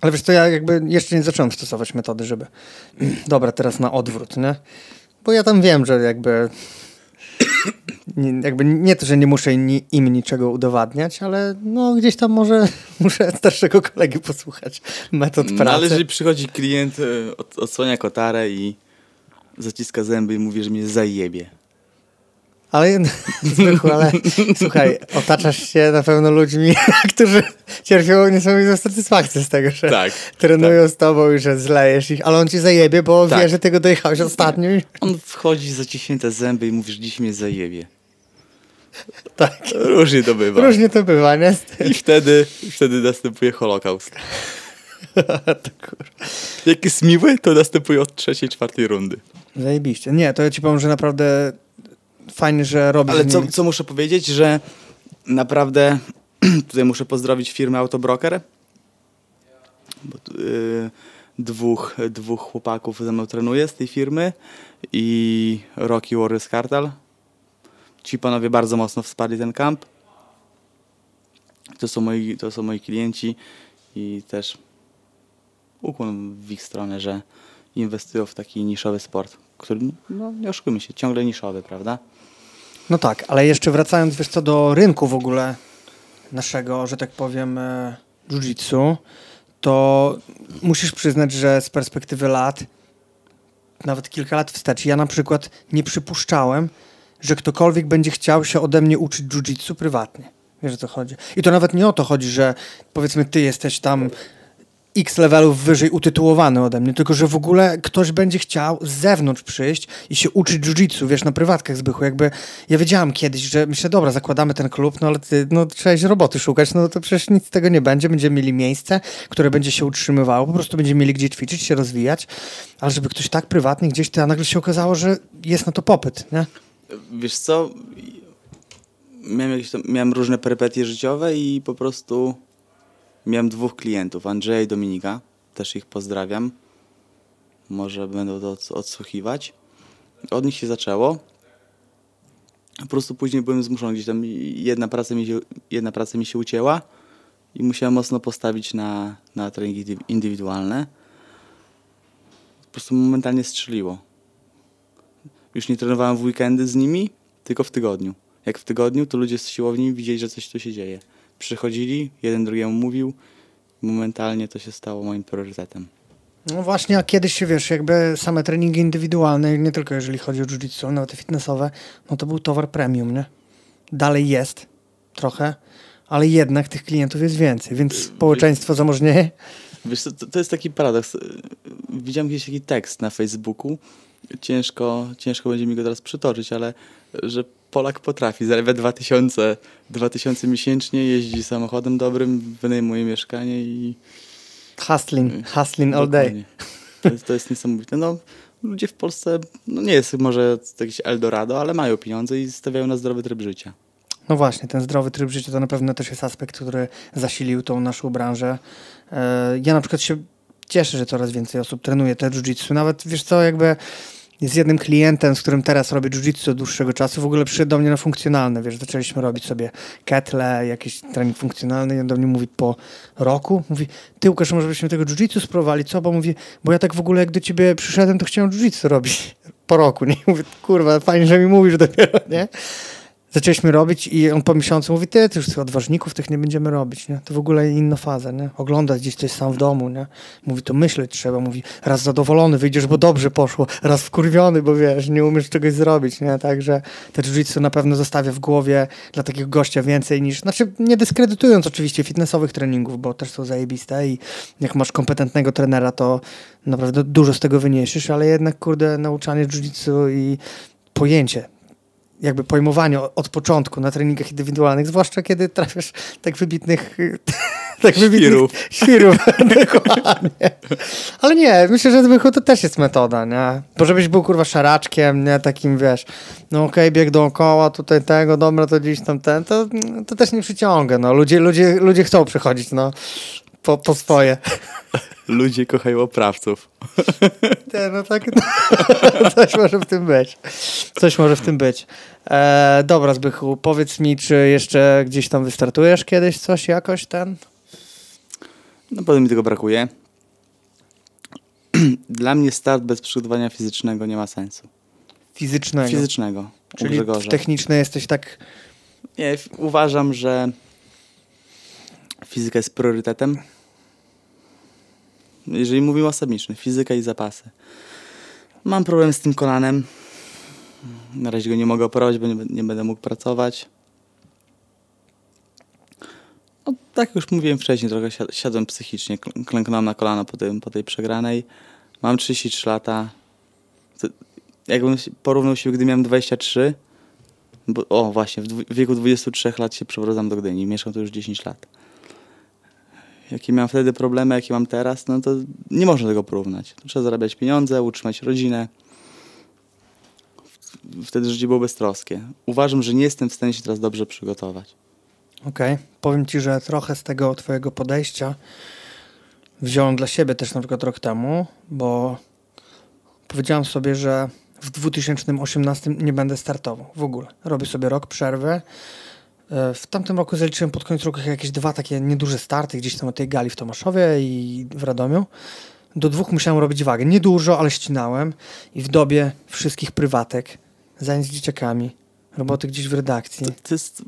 Ale wiesz co, ja jakby jeszcze nie zacząłem stosować metody, żeby dobra, teraz na odwrót, nie? Bo ja tam wiem, że jakby nie, jakby nie to, że nie muszę ni, im niczego udowadniać, ale no gdzieś tam może muszę starszego kolegi posłuchać metod pracy. No, ale jeżeli przychodzi klient, od, odsłania kotarę i zaciska zęby i mówi, że mnie zajebie. Ale, zwykły, ale słuchaj, otaczasz się na pewno ludźmi, którzy cierpią niesamowitą satysfakcję z tego, że Tak, trenują z tobą i że zlejesz ich, ale on ci zajebie, bo Tak. wie, że ty go dojechałeś ostatnio. On wchodzi zaciśnięte zęby i mówi, że dziś mnie zajebie. Tak, Różnie to bywa. różnie to bywa, nie? I wtedy, wtedy następuje holokaust. to kur... Jak jest miły, to następuje od trzeciej, czwartej rundy. Zajebiście. Nie, to ja ci powiem, że naprawdę fajnie, że robisz Ale co, co muszę powiedzieć, że naprawdę tutaj muszę pozdrowić firmę Autobroker. Bo, tu, y, dwóch, dwóch chłopaków ze mną trenuje z tej firmy i Rocky Warriors Cartel. Ci panowie bardzo mocno wsparli ten kamp. To są moi, to są moi klienci i też ukłon w ich stronę, że inwestują w taki niszowy sport, który, no nie oszukujmy się, ciągle niszowy, prawda? No tak, ale jeszcze wracając wiesz co do rynku w ogóle naszego, że tak powiem, e, jiu-jitsu, to musisz przyznać, że z perspektywy lat, nawet kilka lat wstecz, ja na przykład nie przypuszczałem, że ktokolwiek będzie chciał się ode mnie uczyć jiu-jitsu prywatnie. Wiesz o co chodzi? I to nawet nie o to chodzi, że powiedzmy ty jesteś tam x levelów wyżej utytułowany ode mnie, tylko że w ogóle ktoś będzie chciał z zewnątrz przyjść i się uczyć jiu-jitsu, wiesz, na prywatkach Zbychu, jakby ja wiedziałam kiedyś, że myślę, dobra, zakładamy ten klub, no ale ty, no trzeba iść roboty szukać, no to przecież nic z tego nie będzie, będziemy mieli miejsce, które będzie się utrzymywało, po prostu będziemy mieli gdzie ćwiczyć, się rozwijać, ale żeby ktoś tak prywatnie gdzieś, to nagle się okazało, że jest na to popyt, nie? Wiesz co, miałem, jakieś tam, miałem różne perypetie życiowe i po prostu miałem dwóch klientów, Andrzeja i Dominika. Też ich pozdrawiam. Może będą to odsłuchiwać. Od nich się zaczęło. Po prostu później byłem zmuszony gdzieś tam. Jedna praca mi się, jedna praca mi się ucięła i musiałem mocno postawić na, na treningi indywidualne. Po prostu momentalnie strzeliło. Już nie trenowałem w weekendy z nimi, tylko w tygodniu. Jak w tygodniu, to ludzie z siłowni widzieli, że coś tu się dzieje. Przychodzili, jeden drugiemu mówił, momentalnie to się stało moim priorytetem. No właśnie, a kiedyś wiesz, jakby same treningi indywidualne, nie tylko jeżeli chodzi o jiu-jitsu, nawet fitnessowe, no to był towar premium, nie? Dalej jest trochę, ale jednak tych klientów jest więcej, więc społeczeństwo zamożnieje. Wiesz, to, to jest taki paradoks. Widziałem gdzieś taki tekst na Facebooku, ciężko, ciężko będzie mi go teraz przytoczyć, ale że Polak potrafi, zarabia 2000, 2000 miesięcznie, jeździ samochodem dobrym, wynajmuje mieszkanie i... Hustling, hustling all day. To jest, to jest niesamowite. No, ludzie w Polsce, no nie jest może jakieś Eldorado, ale mają pieniądze i stawiają na zdrowy tryb życia. No właśnie, ten zdrowy tryb życia to na pewno też jest aspekt, który zasilił tą naszą branżę. E, ja na przykład się cieszę, że coraz więcej osób trenuje te jiu-jitsu. Nawet, wiesz co, jakby z jednym klientem, z którym teraz robię jiu-jitsu od dłuższego czasu, w ogóle przyszedł do mnie na funkcjonalne, wiesz, zaczęliśmy robić sobie ketle, jakiś trening funkcjonalny i on do mnie mówi po roku, mówi, ty Łukasz, może byśmy tego jiu-jitsu spróbowali, co? Bo mówi, bo ja tak w ogóle jak do ciebie przyszedłem, to chciałem jiu-jitsu robić po roku, nie? Mówię, kurwa, fajnie, że mi mówisz dopiero, nie? Zaczęliśmy robić i on po miesiącu mówi, ty, ty już tych odważników tych nie będziemy robić, nie? To w ogóle inna faza, nie? Oglądać gdzieś coś sam w domu, nie? Mówi, to myśleć trzeba, mówi, raz zadowolony wyjdziesz, bo dobrze poszło, raz wkurwiony, bo wiesz, nie umiesz czegoś zrobić, nie? Także te jiu na pewno zostawia w głowie dla takiego gościa więcej niż, znaczy nie dyskredytując oczywiście fitnessowych treningów, bo też są zajebiste i jak masz kompetentnego trenera, to naprawdę dużo z tego wyniesiesz, ale jednak, kurde, nauczanie jiu i pojęcie jakby pojmowanie od początku na treningach indywidualnych, zwłaszcza kiedy trafiasz tak wybitnych tak wybitnych świrów. dokładnie. Ale nie, myślę, że zbychu to też jest metoda, nie? Bo żebyś był kurwa szaraczkiem, nie? Takim, wiesz, no okej, okay, bieg dookoła, tutaj tego, dobra, to gdzieś tam ten, to, to też nie przyciąga, no. Ludzie, ludzie, ludzie chcą przychodzić, no, po, po swoje. Ludzie kochają oprawców. Te, no tak, coś może w tym być. Coś może w tym być. E, dobra, Zbychu, powiedz mi, czy jeszcze gdzieś tam wystartujesz kiedyś coś jakoś ten? No pewnie mi tego brakuje. Dla mnie start bez przygotowania fizycznego nie ma sensu. Fizycznego? Fizycznego. Czyli techniczny jesteś tak... Nie, uważam, że fizyka jest priorytetem jeżeli mówimy o samiczny, fizyka i zapasy. Mam problem z tym kolanem. Na razie go nie mogę operować, bo nie, nie będę mógł pracować. No, tak jak już mówiłem wcześniej, trochę siadłem psychicznie, klęknąłem na kolano po, tym, po tej przegranej. Mam 33 lata. jakbym porównał się, gdy miałem 23, bo, o właśnie, w wieku 23 lat się przeprowadzam do Gdyni. Mieszkam tu już 10 lat jakie miałem wtedy problemy, jakie mam teraz, no to nie można tego porównać. Trzeba zarabiać pieniądze, utrzymać rodzinę. Wtedy życie było beztroskie. Uważam, że nie jestem w stanie się teraz dobrze przygotować. Okej. Okay. Powiem Ci, że trochę z tego Twojego podejścia wziąłem dla siebie też na przykład rok temu, bo powiedziałem sobie, że w 2018 nie będę startował w ogóle. Robię sobie rok przerwy w tamtym roku zaliczyłem pod koniec roku jakieś dwa takie nieduże starty gdzieś tam o tej gali w Tomaszowie i w Radomiu. Do dwóch musiałem robić wagę. Niedużo, ale ścinałem. I w dobie wszystkich prywatek, zajęć z dzieciakami, roboty gdzieś w redakcji. To, to jest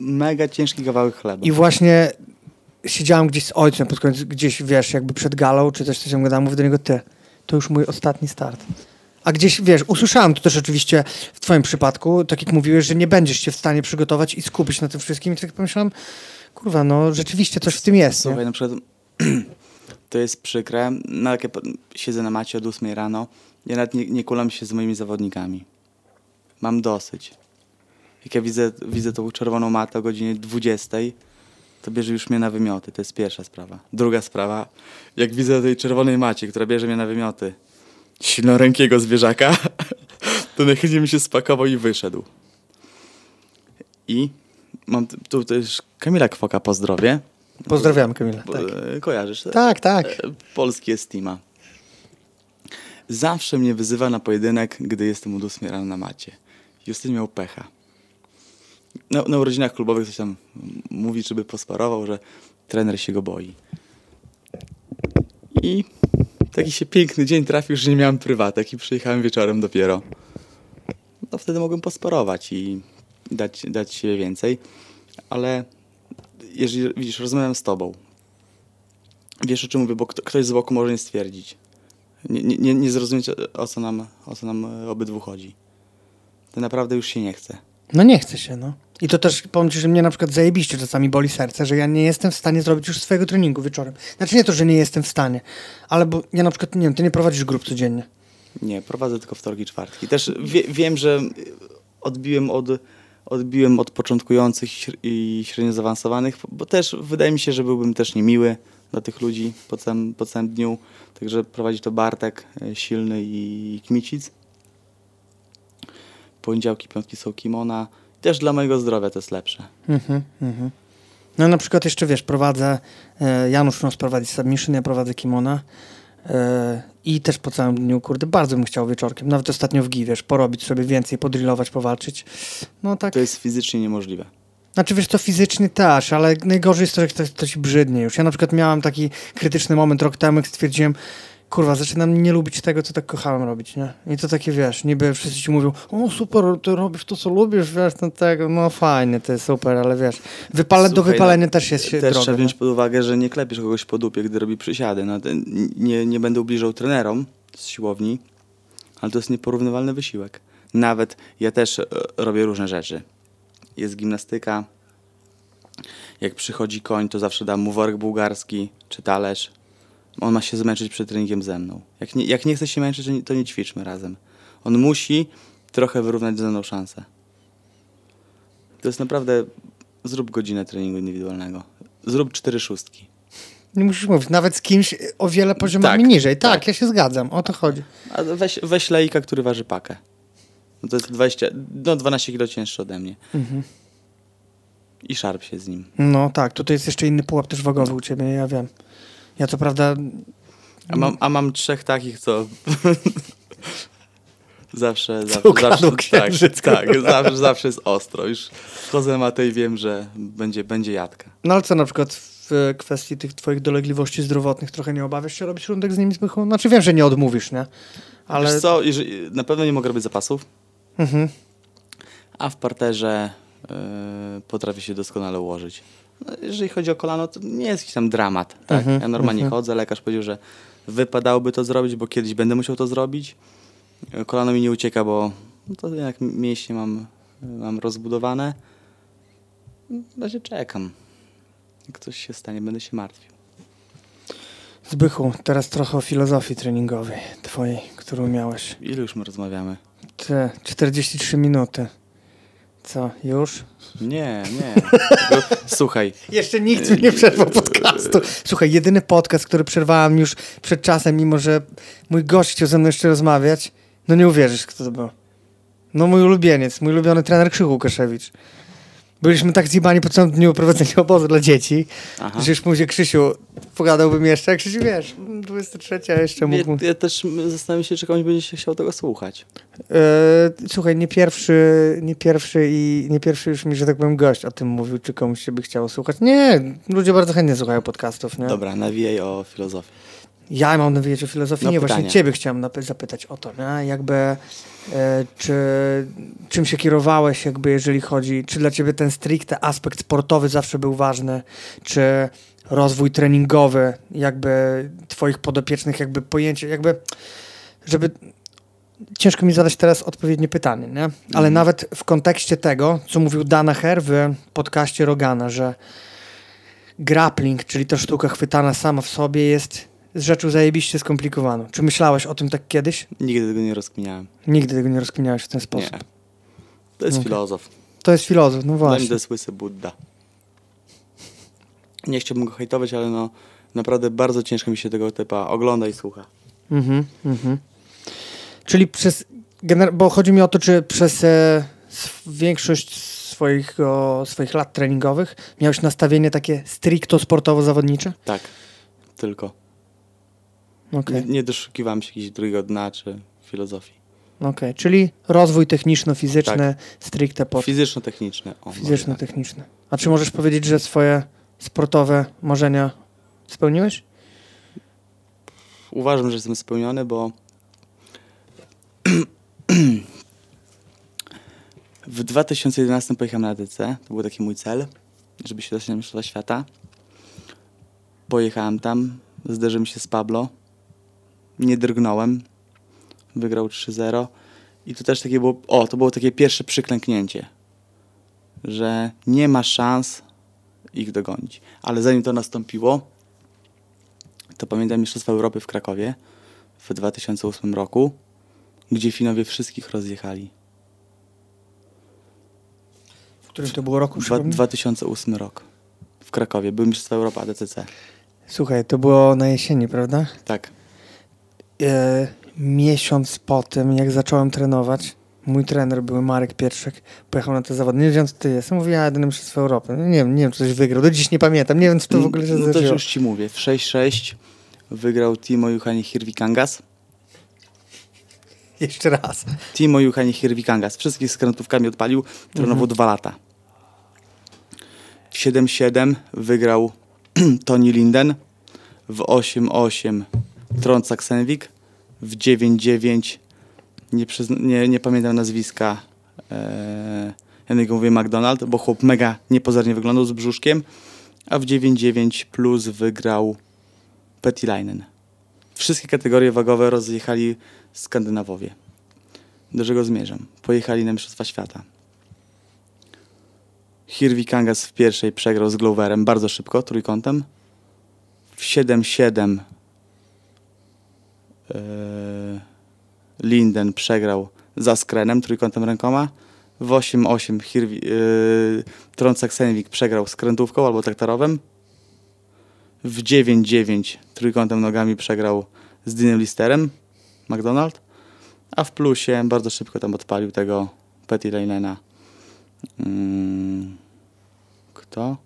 mega ciężki kawałek chleba. I właśnie siedziałem gdzieś z ojcem pod koniec, gdzieś wiesz, jakby przed galą, czy coś, coś gadałem, mówię do niego, ty, to już mój ostatni start. A gdzieś, wiesz, usłyszałem to też oczywiście w twoim przypadku, tak jak mówiłeś, że nie będziesz się w stanie przygotować i skupić na tym wszystkim. I tak pomyślałem, kurwa, no rzeczywiście coś w tym jest. Słuchaj, nie? na przykład to jest przykre. No, jak ja siedzę na macie od 8 rano, ja nawet nie, nie kulam się z moimi zawodnikami. Mam dosyć. Jak ja widzę, widzę tą czerwoną matę o godzinie 20, to bierze już mnie na wymioty. To jest pierwsza sprawa. Druga sprawa, jak widzę tej czerwonej macie, która bierze mnie na wymioty, silnorękiego zwierzaka, to najchętniej mi się spakował i wyszedł. I mam tu też Kamila Kwoka, pozdrowie. Pozdrawiam, Kamila. Tak, e, Kojarzysz? tak. tak. E, Polski Estima. Zawsze mnie wyzywa na pojedynek, gdy jestem od 8 rano na macie. Justyn miał pecha. Na, na urodzinach klubowych coś tam mówi, żeby posparował, że trener się go boi. I taki się piękny dzień trafił, że nie miałem prywatek i przyjechałem wieczorem dopiero. No wtedy mogłem posparować i dać, dać siebie więcej. Ale jeżeli widzisz, rozmawiam z tobą, wiesz o czym mówię, bo kto, ktoś z boku może nie stwierdzić. Nie, nie- nie, zrozumieć o co, nam, o co nam obydwu chodzi. To naprawdę już się nie chce. No nie chce się, no. I to też powiem że mnie na przykład zajebiście czasami boli serce, że ja nie jestem w stanie zrobić już swojego treningu wieczorem. Znaczy nie to, że nie jestem w stanie, ale bo ja na przykład, nie wiem, ty nie prowadzisz grup codziennie. Nie, prowadzę tylko wtorki, czwartki. Też wie, wiem, że odbiłem od, odbiłem od początkujących i średnio zaawansowanych, bo też wydaje mi się, że byłbym też niemiły dla tych ludzi po całym, po całym dniu. Także prowadzi to Bartek, e, Silny i Kmicic. Poniedziałki, piątki są kimona. Też dla mojego zdrowia to jest lepsze. Mhm, mhm. No na przykład jeszcze, wiesz, prowadzę, e, Janusz nas prowadzi submission, ja prowadzę kimona e, i też po całym dniu, kurde, bardzo bym chciał wieczorkiem, nawet ostatnio w GI, wiesz, porobić sobie więcej, podrillować, powalczyć. No tak, To jest fizycznie niemożliwe. znaczy wiesz, to fizycznie też, ale najgorzej jest to, że to, to ci brzydnie już. Ja na przykład miałam taki krytyczny moment rok temu, jak stwierdziłem, kurwa, zaczynam nie lubić tego, co tak kochałem robić, nie? I to takie, wiesz, niby wszyscy ci mówią, o super, ty robisz to, co lubisz, wiesz, no tego, no fajnie, to jest super, ale wiesz, wypale do Słuchaj, wypalenia no, też jest się Też trzeba nie? wziąć pod uwagę, że nie klepiesz kogoś po dupie, gdy robi przysiady. No, nie, nie będę ubliżał trenerom z siłowni, ale to jest nieporównywalny wysiłek. Nawet ja też e, robię różne rzeczy. Jest gimnastyka. Jak przychodzi koń, to zawsze dam mu worek bułgarski czy talerz. On ma się zmęczyć przed treningiem ze mną. Jak nie, jak nie chce się męczyć, to nie, ćwiczmy razem. On musi trochę wyrównać ze mną szansę. To jest naprawdę... Zrób godzinę treningu indywidualnego. Zrób cztery szóstki. Nie musisz mówić, nawet z kimś o wiele poziomami Tak, niżej. Tak, tak. ja się zgadzam, o to chodzi. A weź, weź lejka, który waży pakę. No to jest 20, no 12 kg cięższy ode mnie. Mhm. I szarp się z nim. No tak, tutaj jest jeszcze inny pułap też wagowy u ciebie, ja wiem. Ja co prawda, A mam, a mam trzech takich, co... zawsze, zawsze, zawsze, tak, księżyc, tak, zawsze, zawsze jest ostro. Już wchodzę na i wiem, że będzie, będzie jadka. no ale co na przykład w kwestii tych twoich dolegliwości zdrowotnych trochę nie obawiasz się robić rundek z nimi Zbychu? Znaczy wiem, że nie odmówisz, nie? Ale... Ale... Wiesz co, jeżeli, na pewno nie mogę robić zapasów, Mhm. a w parterze yy, potrafię się doskonale ułożyć. No, jeżeli chodzi o kolano, to nie jest jakiś tam dramat. Tak? Mhm, ja normalnie mhm. chodzę, lekarz powiedział, że wypadałoby to zrobić, bo kiedyś będę musiał to zrobić. Kolano mi nie ucieka, bo to jak mięśnie mam, mam rozbudowane. Na razie czekam. Jak coś się stanie, będę się martwił. Zbychu, teraz trochę o filozofii treningowej twojej, którą miałeś. Ile już my rozmawiamy? Te 43 minuty. Co, już? Nie, nie. Tylko, słuchaj, Jeszcze nikt mi nie przerwał podcastu. Słuchaj, jedyny podcast, który przerwałem już przed czasem, mimo że mój gość chciał ze mną jeszcze rozmawiać, no nie uwierzysz, kto to był. No mój ulubieniec, mój ulubiony trener Krzychu Łukaszewicz. Byliśmy tak zjebani po całym dniu prowadzenia obozu dla dzieci, Aha. że już mówię, Krzysiu, pogadałbym jeszcze, a Krzysiu, wiesz, 23, a jeszcze Ja, mógłbym... ja też zastanawiam się, czy komuś będzie się chciał tego słuchać. E, słuchaj, nie pierwszy, nie pierwszy i nie pierwszy już mi, że tak powiem, gość o tym mówił, czy komuś się by chciało słuchać. Nie, ludzie bardzo chętnie słuchają podcastów, nie? Dobra, nawijaj o filozofii. Ja mam nawijać o filozofii. No, nie, właśnie pytanie. ciebie chciałem zapytać o to, nie? Jakby, czy, czym się kierowałeś, jakby, jeżeli chodzi, czy dla ciebie ten stricte aspekt sportowy zawsze był ważny, czy rozwój treningowy, jakby twoich podopiecznych, jakby pojęcie, jakby, żeby ciężko mi zadać teraz odpowiednie pytanie, nie? Ale Mhm. nawet w kontekście tego, co mówił Danaher w podcaście Rogana, że grappling, czyli ta sztuka chwytana sama w sobie jest rzeczą zajebiście skomplikowaną. Czy myślałeś o tym tak kiedyś? Nigdy tego nie rozkminiałem. Nigdy tego nie rozkminiałeś w ten sposób. Nie. To jest Okej. filozof. To jest filozof, no właśnie. to jest łysy Buddha. Nie chciałbym go hejtować, ale no naprawdę bardzo ciężko mi się tego typa ogląda i słucha. Mhm, mhm. Czyli przez, bo chodzi mi o to, czy przez e, większość swoich, o, swoich lat treningowych miałeś nastawienie takie stricto sportowo-zawodnicze? Tak, tylko. Okej, Nie, nie doszukiwałem się jakiegoś drugiego dna czy filozofii. okej. Czyli rozwój techniczno-fizyczny stricte pod Fizyczno-techniczne. O, tak. fizyczno-techniczny. A czy możesz powiedzieć, że swoje sportowe marzenia spełniłeś? Uważam, że jestem spełniony, bo w 2011 pojechałem na ADC. To był taki mój cel, żeby się dostać na Mistrzostwa Świata. Pojechałem tam, zderzyłem się z Pablo. Nie drgnąłem. Wygrał 3-0. I to też takie było, o, to było takie pierwsze przyklęknięcie, że nie ma szans ich dogonić. Ale zanim to nastąpiło, to pamiętam Mistrzostwa Europy w Krakowie w 2008 roku, gdzie Finowie wszystkich rozjechali. W którym to było roku? Dwa, przypomnij? 2008 rok w Krakowie. Były Mistrzostwa Europy ADCC. Słuchaj, to było na jesieni, prawda? Tak. E, miesiąc po tym, jak zacząłem trenować, mój trener był Marek Pierwszek, pojechał na te zawody. Nie wiem, co ty jest. Mówi, ja jedyny Mistrzostwo Europy. No, nie wiem, nie wiem, czy coś wygrał. Do dziś nie pamiętam. Nie wiem, co to w ogóle się No to zdarzyło. już ci mówię. W 6-6 wygrał Timo Juhani Hirvikangas. Jeszcze raz. Timo Juhani Hirvikangas. Wszystkich skrętówkami odpalił. Trenował dwa lata. W 7-7 wygrał Tony Linden. W 8-8 Tron Saksenwik. W 9-9 nie, nie, nie pamiętam nazwiska. Eee, ja na mówię McDonald, bo chłop mega niepozornie wyglądał z brzuszkiem. A w 9-9 plus wygrał Petilainen. Wszystkie kategorie wagowe rozjechali Skandynawowie. Do czego zmierzam? Pojechali na Mistrzostwa Świata. Hirvi Kangas w pierwszej przegrał z Gloverem bardzo szybko, trójkątem. W 7-7 e, Linden przegrał za Skrenem, trójkątem rękoma. W 8-8 Hirvi, e, Tron Saksenwik przegrał skrętówką albo traktorowym. W 9-9 trójkątem nogami przegrał z Dinem Listerem, McDonald. A w plusie bardzo szybko tam odpalił tego Petty Lainena. Mm, kto?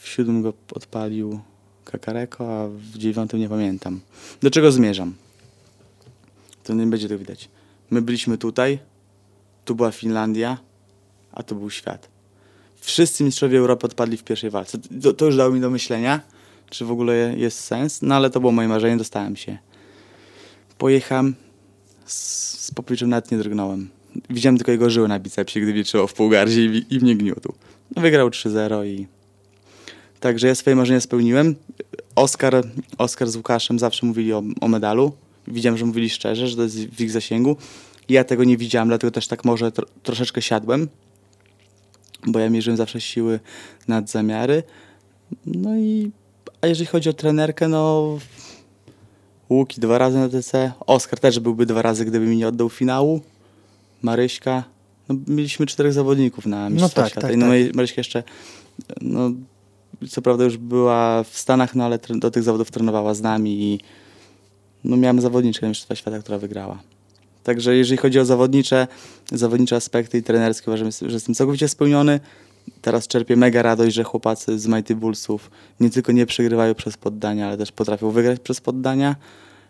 W siódmym go odpalił Kakareko, a w dziewiątym nie pamiętam. Do czego zmierzam? To nie będzie tego widać. My byliśmy tutaj, tu była Finlandia, a tu był świat. Wszyscy mistrzowie Europy odpadli w pierwszej walce. To, to już dało mi do myślenia, czy w ogóle jest sens, no ale to było moje marzenie, dostałem się. Pojechałem, z, z popliczem nawet nie drgnąłem. Widziałem tylko jego żyły na bicepsie, gdy trzymał w półgardzie i, i mnie gniótł. Wygrał 3-0 i... Także ja swoje marzenia spełniłem. Oskar, Oskar z Łukaszem zawsze mówili o, o medalu. Widziałem, że mówili szczerze, że to jest w ich zasięgu. Ja tego nie widziałem, dlatego też tak może tro, troszeczkę siadłem, bo ja mierzyłem zawsze siły nad zamiary. No i a jeżeli chodzi o trenerkę, no Łuki dwa razy na DC, Oskar też byłby dwa razy, gdyby mi nie oddał finału. Maryśka, no mieliśmy czterech zawodników na Mistrzostwach tak, Świata. tak, no tak. Maryśka jeszcze, no co prawda już była w Stanach, no ale do tych zawodów trenowała z nami i no miałem zawodniczkę Mistrzostwa Świata, która wygrała. Także jeżeli chodzi o zawodnicze, zawodnicze aspekty i trenerskie, uważam, że jestem całkowicie spełniony. Teraz czerpię mega radość, że chłopacy z Mighty Bullsów nie tylko nie przegrywają przez poddania, ale też potrafią wygrać przez poddania.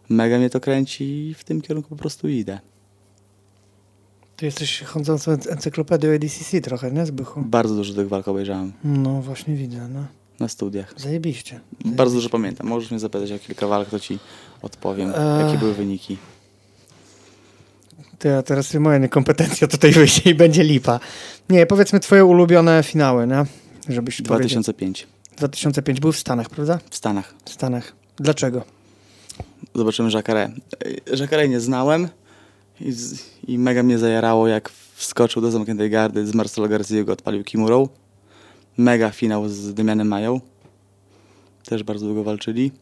Mega mnie to kręci i w tym kierunku po prostu idę. Ty jesteś chodzącą encyklopedią ADCC trochę, nie Zbychu? Bardzo dużo tych walk obejrzałem No właśnie widzę, no. Na studiach. Zajebiście. Bardzo dużo pamiętam. Możesz mnie zapytać o kilka walk, to ci odpowiem, Eee. jakie były wyniki. Ty, a teraz moja niekompetencja tutaj wyjdzie i będzie lipa. Nie, powiedzmy twoje ulubione finały, nie? Żebyś powiedział. 2005 2005 był w Stanach, prawda? w Stanach. W Stanach. Dlaczego? Zobaczymy Jacare. Jacare nie znałem i, z, i mega mnie zajarało, jak wskoczył do zamkniętej gardy z Marcelo Garcia go odpalił Kimurą. Mega finał z Damianem Mają. Też bardzo długo walczyli.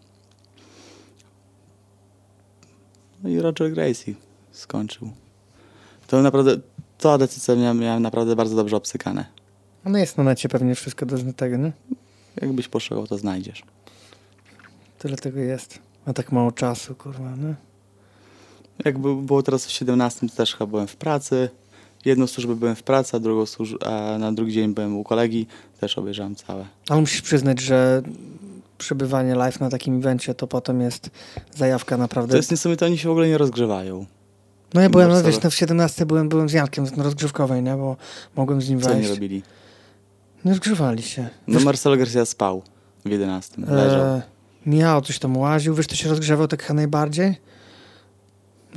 No i Roger Gracie skończył. To naprawdę, to ADCC miałem, miałem naprawdę bardzo dobrze obsykane. No jest na necie pewnie wszystko do tego, nie? Jakbyś poszukał, to znajdziesz. Tyle tego jest. Ma tak mało czasu, kurwa, nie? Jakby było teraz w 17, to też chyba byłem w pracy. Jedną służbę byłem w pracy, a, drugą służ- a na drugi dzień byłem u kolegi. Też obejrzałem całe. Ale musisz przyznać, że przebywanie live na takim evencie to potem jest zajawka naprawdę. To jest niesamowite, oni się w ogóle nie rozgrzewają. No ja byłem, no wiesz, no w 17 byłem, byłem z Jankiem na rozgrzewkowej, nie? Bo mogłem z nim Co oni wejść. robili? Nie rozgrzewali się. No Wiesz, Marcelo Garcia spał w 11. Leżał. e, Miał coś tam łaził, wiesz, to się rozgrzewał tak najbardziej?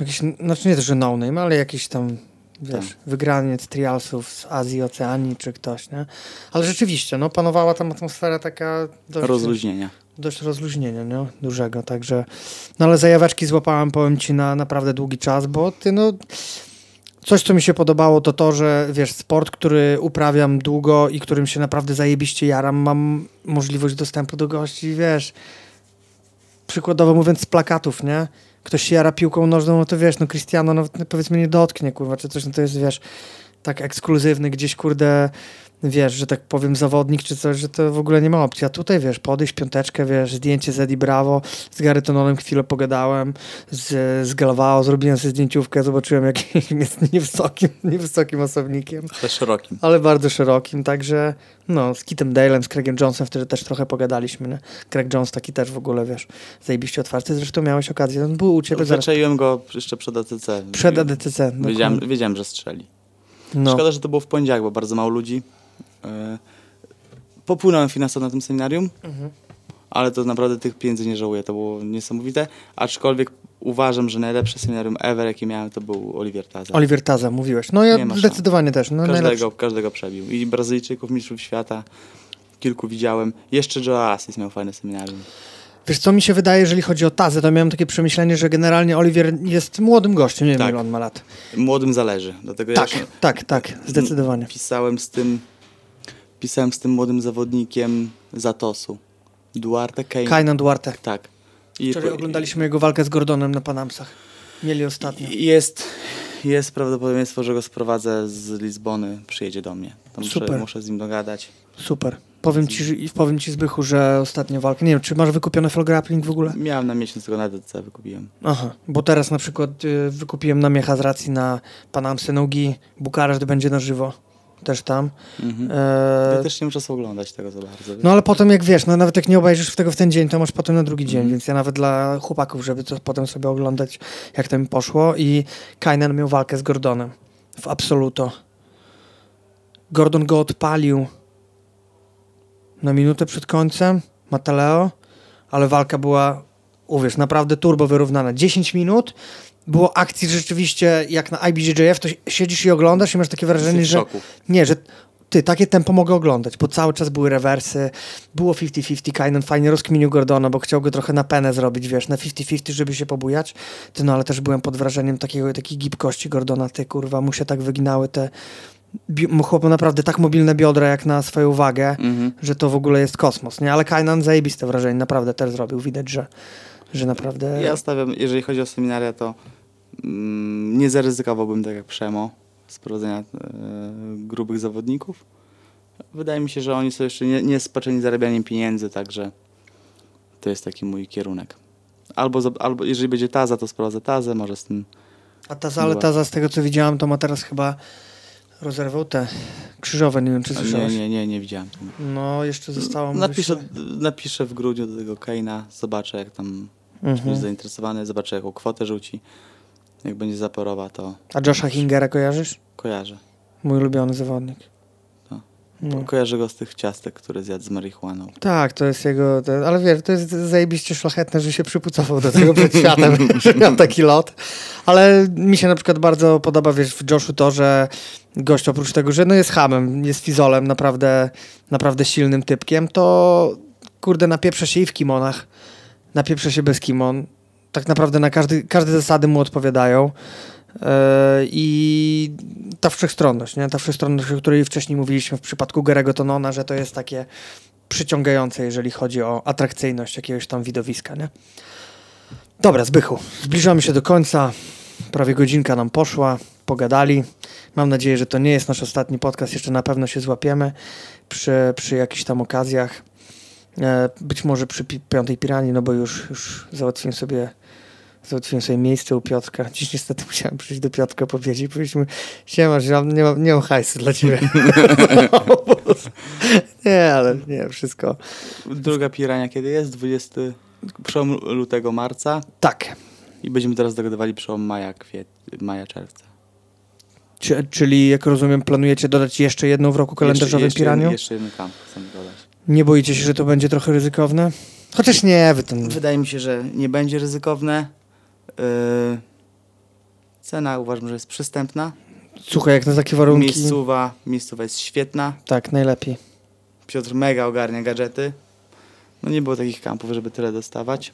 Jakiś, znaczy nie to, że no name, ale jakiś tam, wiesz, Tak. wygraniec trialsów z Azji, Oceanii czy ktoś, nie? Ale rzeczywiście, no panowała tam atmosfera taka dość, Rozluźnienia. dość rozluźnienia, nie? Dużego, także... No ale zajaweczki złapałem, powiem ci, na naprawdę długi czas, bo ty, no... Coś, co mi się podobało, to to, że wiesz, sport, który uprawiam długo i którym się naprawdę zajebiście jaram, mam możliwość dostępu do gości, wiesz, przykładowo mówiąc z plakatów, nie? Ktoś się jara piłką nożną, no to wiesz, no Cristiano no, powiedzmy nie dotknie, kurwa, czy coś, no to jest, wiesz, tak ekskluzywny gdzieś, kurde, wiesz, że tak powiem, zawodnik czy coś, że to w ogóle nie ma opcji. A tutaj, wiesz, podejść, piąteczkę, wiesz, zdjęcie z Eddie Bravo, z Gary Tononem chwilę pogadałem, z, z Galvao zrobiłem sobie zdjęciówkę, zobaczyłem, jakim jest niewysokim, niewysokim osobnikiem Ale szerokim. ale bardzo szerokim, także no, z Kitem Dale'em, z Craigiem Jonesem wtedy też trochę pogadaliśmy, nie? Craig Jones taki też w ogóle, wiesz, zajebiście otwarty, zresztą miałeś okazję, on był u ciebie Zaczaiłem go jeszcze przed ATC. przed ADCC. Wiedziałem, dokładnie. wiedziałem, że strzeli. No, Szkoda, że to było w poniedziałek, bo bardzo mało ludzi. E, Popłynąłem finansowo na tym seminarium, Mhm. ale to naprawdę tych pieniędzy nie żałuję. To było niesamowite. Aczkolwiek uważam, że najlepsze seminarium ever, jakie miałem, to był Olivier Taza. Oliver Taza, mówiłeś. No ja zdecydowanie też, no najlepszy. każdego, każdego przebił. I Brazylijczyków, mistrzów świata. Kilku widziałem. Jeszcze Joe Assis miał fajne seminarium. Wiesz, co mi się wydaje, jeżeli chodzi o Tazę, to miałem takie przemyślenie, że generalnie Oliver jest młodym gościem, nie wiem Tak. ile on ma lat. Młodym zależy. Dlatego Tak, ja się tak, tak, zdecydowanie. pisałem z tym pisałem z tym młodym zawodnikiem Zatosu. Duarte Kane. Kainan Duarte. Tak. I Wczoraj oglądaliśmy jego walkę z Gordonem na Panamsach. Mieli ostatnio. Jest, jest prawdopodobieństwo, że go sprowadzę z Lizbony, przyjedzie do mnie. To muszę, Super. muszę z nim dogadać. Super. Powiem ci, powiem ci Zbychu, że ostatnia walka, nie wiem, czy masz wykupione full grappling w ogóle? Miałem na miesiąc tego na DCC wykupiłem. Aha, bo teraz na przykład y, wykupiłem na Miecha z racji na Panamsy Nogi, Bukareszt będzie na żywo, też tam. Mhm. E, Ja też nie muszę oglądać tego za bardzo. no ale potem jak wiesz, no nawet jak nie obejrzysz tego w ten dzień, to masz potem na drugi dzień, Mhm. więc ja nawet dla chłopaków, żeby to potem sobie oglądać, jak to mi poszło i Kainan miał walkę z Gordonem w Absoluto. Gordon go odpalił na minutę przed końcem, Mataleo, ale walka była, uwierz, naprawdę turbo wyrównana. 10 minut, było akcji rzeczywiście jak na IBJJF, to siedzisz i oglądasz i masz takie wrażenie, że nie, że ty, takie tempo mogę oglądać, bo cały czas były rewersy, było 50-50, Kainan fajnie rozkminił Gordona, bo chciał go trochę na penę zrobić, wiesz, na 50-50, żeby się pobujać, ty, no ale też byłem pod wrażeniem takiego, takiej gibkości Gordona, ty, kurwa, mu się tak wyginały te, chłopu naprawdę tak mobilne biodra jak na swoją wagę, Mhm. że to w ogóle jest kosmos, nie, ale Kainan zajebiste wrażenie, naprawdę też zrobił, widać, że, że naprawdę... Ja stawiam, jeżeli chodzi o seminaria, to mm, nie zaryzykowałbym tak jak Przemo sprowadzenia e, grubych zawodników. Wydaje mi się, że oni są jeszcze nie, nie spaczeni zarabianiem pieniędzy, także to jest taki mój kierunek. Albo, albo jeżeli będzie Taza, to sprowadzę Tazę, może z tym A Taza, ale Była. Taza z tego co widziałam, to ma teraz chyba rozerwał te krzyżowe, nie wiem czy Nie, słyszałeś. nie, nie, nie widziałem. No, jeszcze zostało mu Napiszę, napiszę w grudniu do tego Keina, zobaczę jak tam Mhm. jest zainteresowany, zobaczę jaką kwotę rzuci. Jak będzie zaporowa, to A Josha Hingera kojarzysz? kojarzę. Mój ulubiony zawodnik. Tak. No. Kojarzę go z tych ciastek, które zjadł z marihuaną. Tak, to jest jego. To, ale wiesz, to jest zajebiście szlachetne, że się przypucował do tego przed światem, że miał taki lot. Ale mi się na przykład bardzo podoba, wiesz, w Joshu to, że gość oprócz tego, że no jest hamem, jest fizolem, naprawdę, naprawdę silnym typkiem, to kurde, napieprze się i w kimonach, napieprze się bez kimon. Tak naprawdę na każdy, każde zasady mu odpowiadają. Yy, I ta wszechstronność, nie? Ta wszechstronność, o której wcześniej mówiliśmy w przypadku Gerego Tonona, że to jest takie przyciągające, jeżeli chodzi o atrakcyjność jakiegoś tam widowiska, nie? Dobra, Zbychu, zbliżamy się do końca. Prawie godzinka nam poszła, pogadali. Mam nadzieję, że to nie jest nasz ostatni podcast. Jeszcze na pewno się złapiemy przy, przy jakichś tam okazjach. E, Być może przy pi- piątej piranii, no bo już, już załatwiłem sobie załatwiłem sobie miejsce u Piotrka. Dziś niestety musiałem przyjść do Piotrka powiedzieć i powiedzieć mu, siema, że nie mam, nie mam hajsu dla ciebie. nie, ale nie, wszystko. Druga pirania kiedy jest? 20 przełom lutego, marca Tak, i będziemy teraz dogadywali przełom maja, kwiet, maja, czerwca. Czy, czyli jak rozumiem, planujecie dodać jeszcze jedną w roku kalendarzowym jeszcze, piraniu? Jeden, jeszcze jeden kamp chcemy dodać. Nie boicie się, że to będzie trochę ryzykowne? Chociaż nie, wy ten... Wydaje mi się, że nie będzie ryzykowne. Yy, cena uważam, że jest przystępna. Słuchaj, jak na takie warunki... Miejscowa, miejscowa jest świetna. Tak, najlepiej. Piotr mega ogarnia gadżety. No nie było takich kampów, żeby tyle dostawać.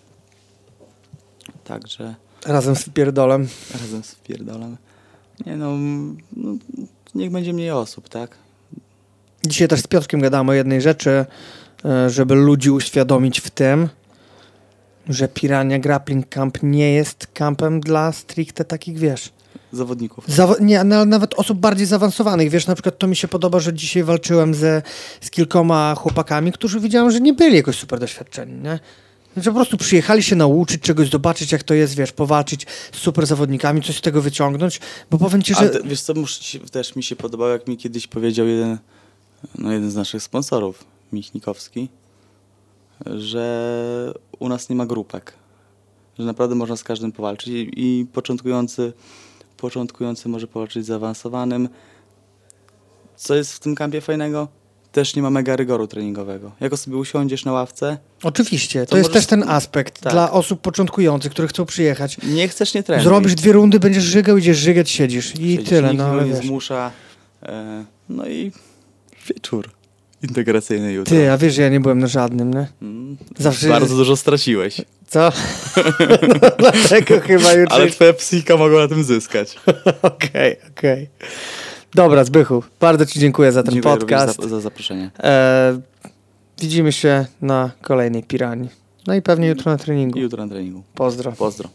Także Razem z pierdolem. razem z pierdolem. Nie no, no, niech będzie mniej osób, tak? Dzisiaj też z Piotrkiem gadałem o jednej rzeczy, e, żeby ludzi uświadomić w tym, że Pirania Grappling Camp nie jest kampem dla stricte takich, wiesz, Zawodników. Nie, na, nawet osób bardziej zaawansowanych. Wiesz, na przykład to mi się podoba, że dzisiaj walczyłem ze, z kilkoma chłopakami, którzy widziałem, że nie byli jakoś super doświadczeni, nie? Że po prostu przyjechali się nauczyć czegoś, zobaczyć jak to jest, wiesz, powalczyć z super zawodnikami, coś z tego wyciągnąć, bo powiem ci, że... Te, wiesz co, muszę też mi się podobało, jak mi kiedyś powiedział jeden, no jeden z naszych sponsorów, Michnikowski, że u nas nie ma grupek. Że naprawdę można z każdym powalczyć i, i początkujący, początkujący może powalczyć z zaawansowanym. Co jest w tym kampie fajnego? Też nie ma mega rygoru treningowego. Jak sobie usiądziesz na ławce, Oczywiście, to, To jest możesz- też ten aspekt Tak. dla osób początkujących, które chcą przyjechać. nie chcesz, nie trenuj. Zrobisz dwie rundy, będziesz żygał, idziesz żygać, siedzisz i Siedzisz, tyle, nikt no nie wiesz. zmusza. E, no i wieczór integracyjny jutro. Ty, a wiesz, że ja nie byłem na żadnym, nie? Mm, Zawsze- Bardzo dużo straciłeś. Co? no, dlatego chyba jutro... Ale twoja psychika mogła na tym zyskać. Okej, okej. Dobra, Zbychu, bardzo Ci dziękuję za ten Dziękuję podcast. za, za zaproszenie. E, widzimy się na kolejnej piranii. No i pewnie jutro na treningu. Jutro na treningu. Pozdro. Pozdro.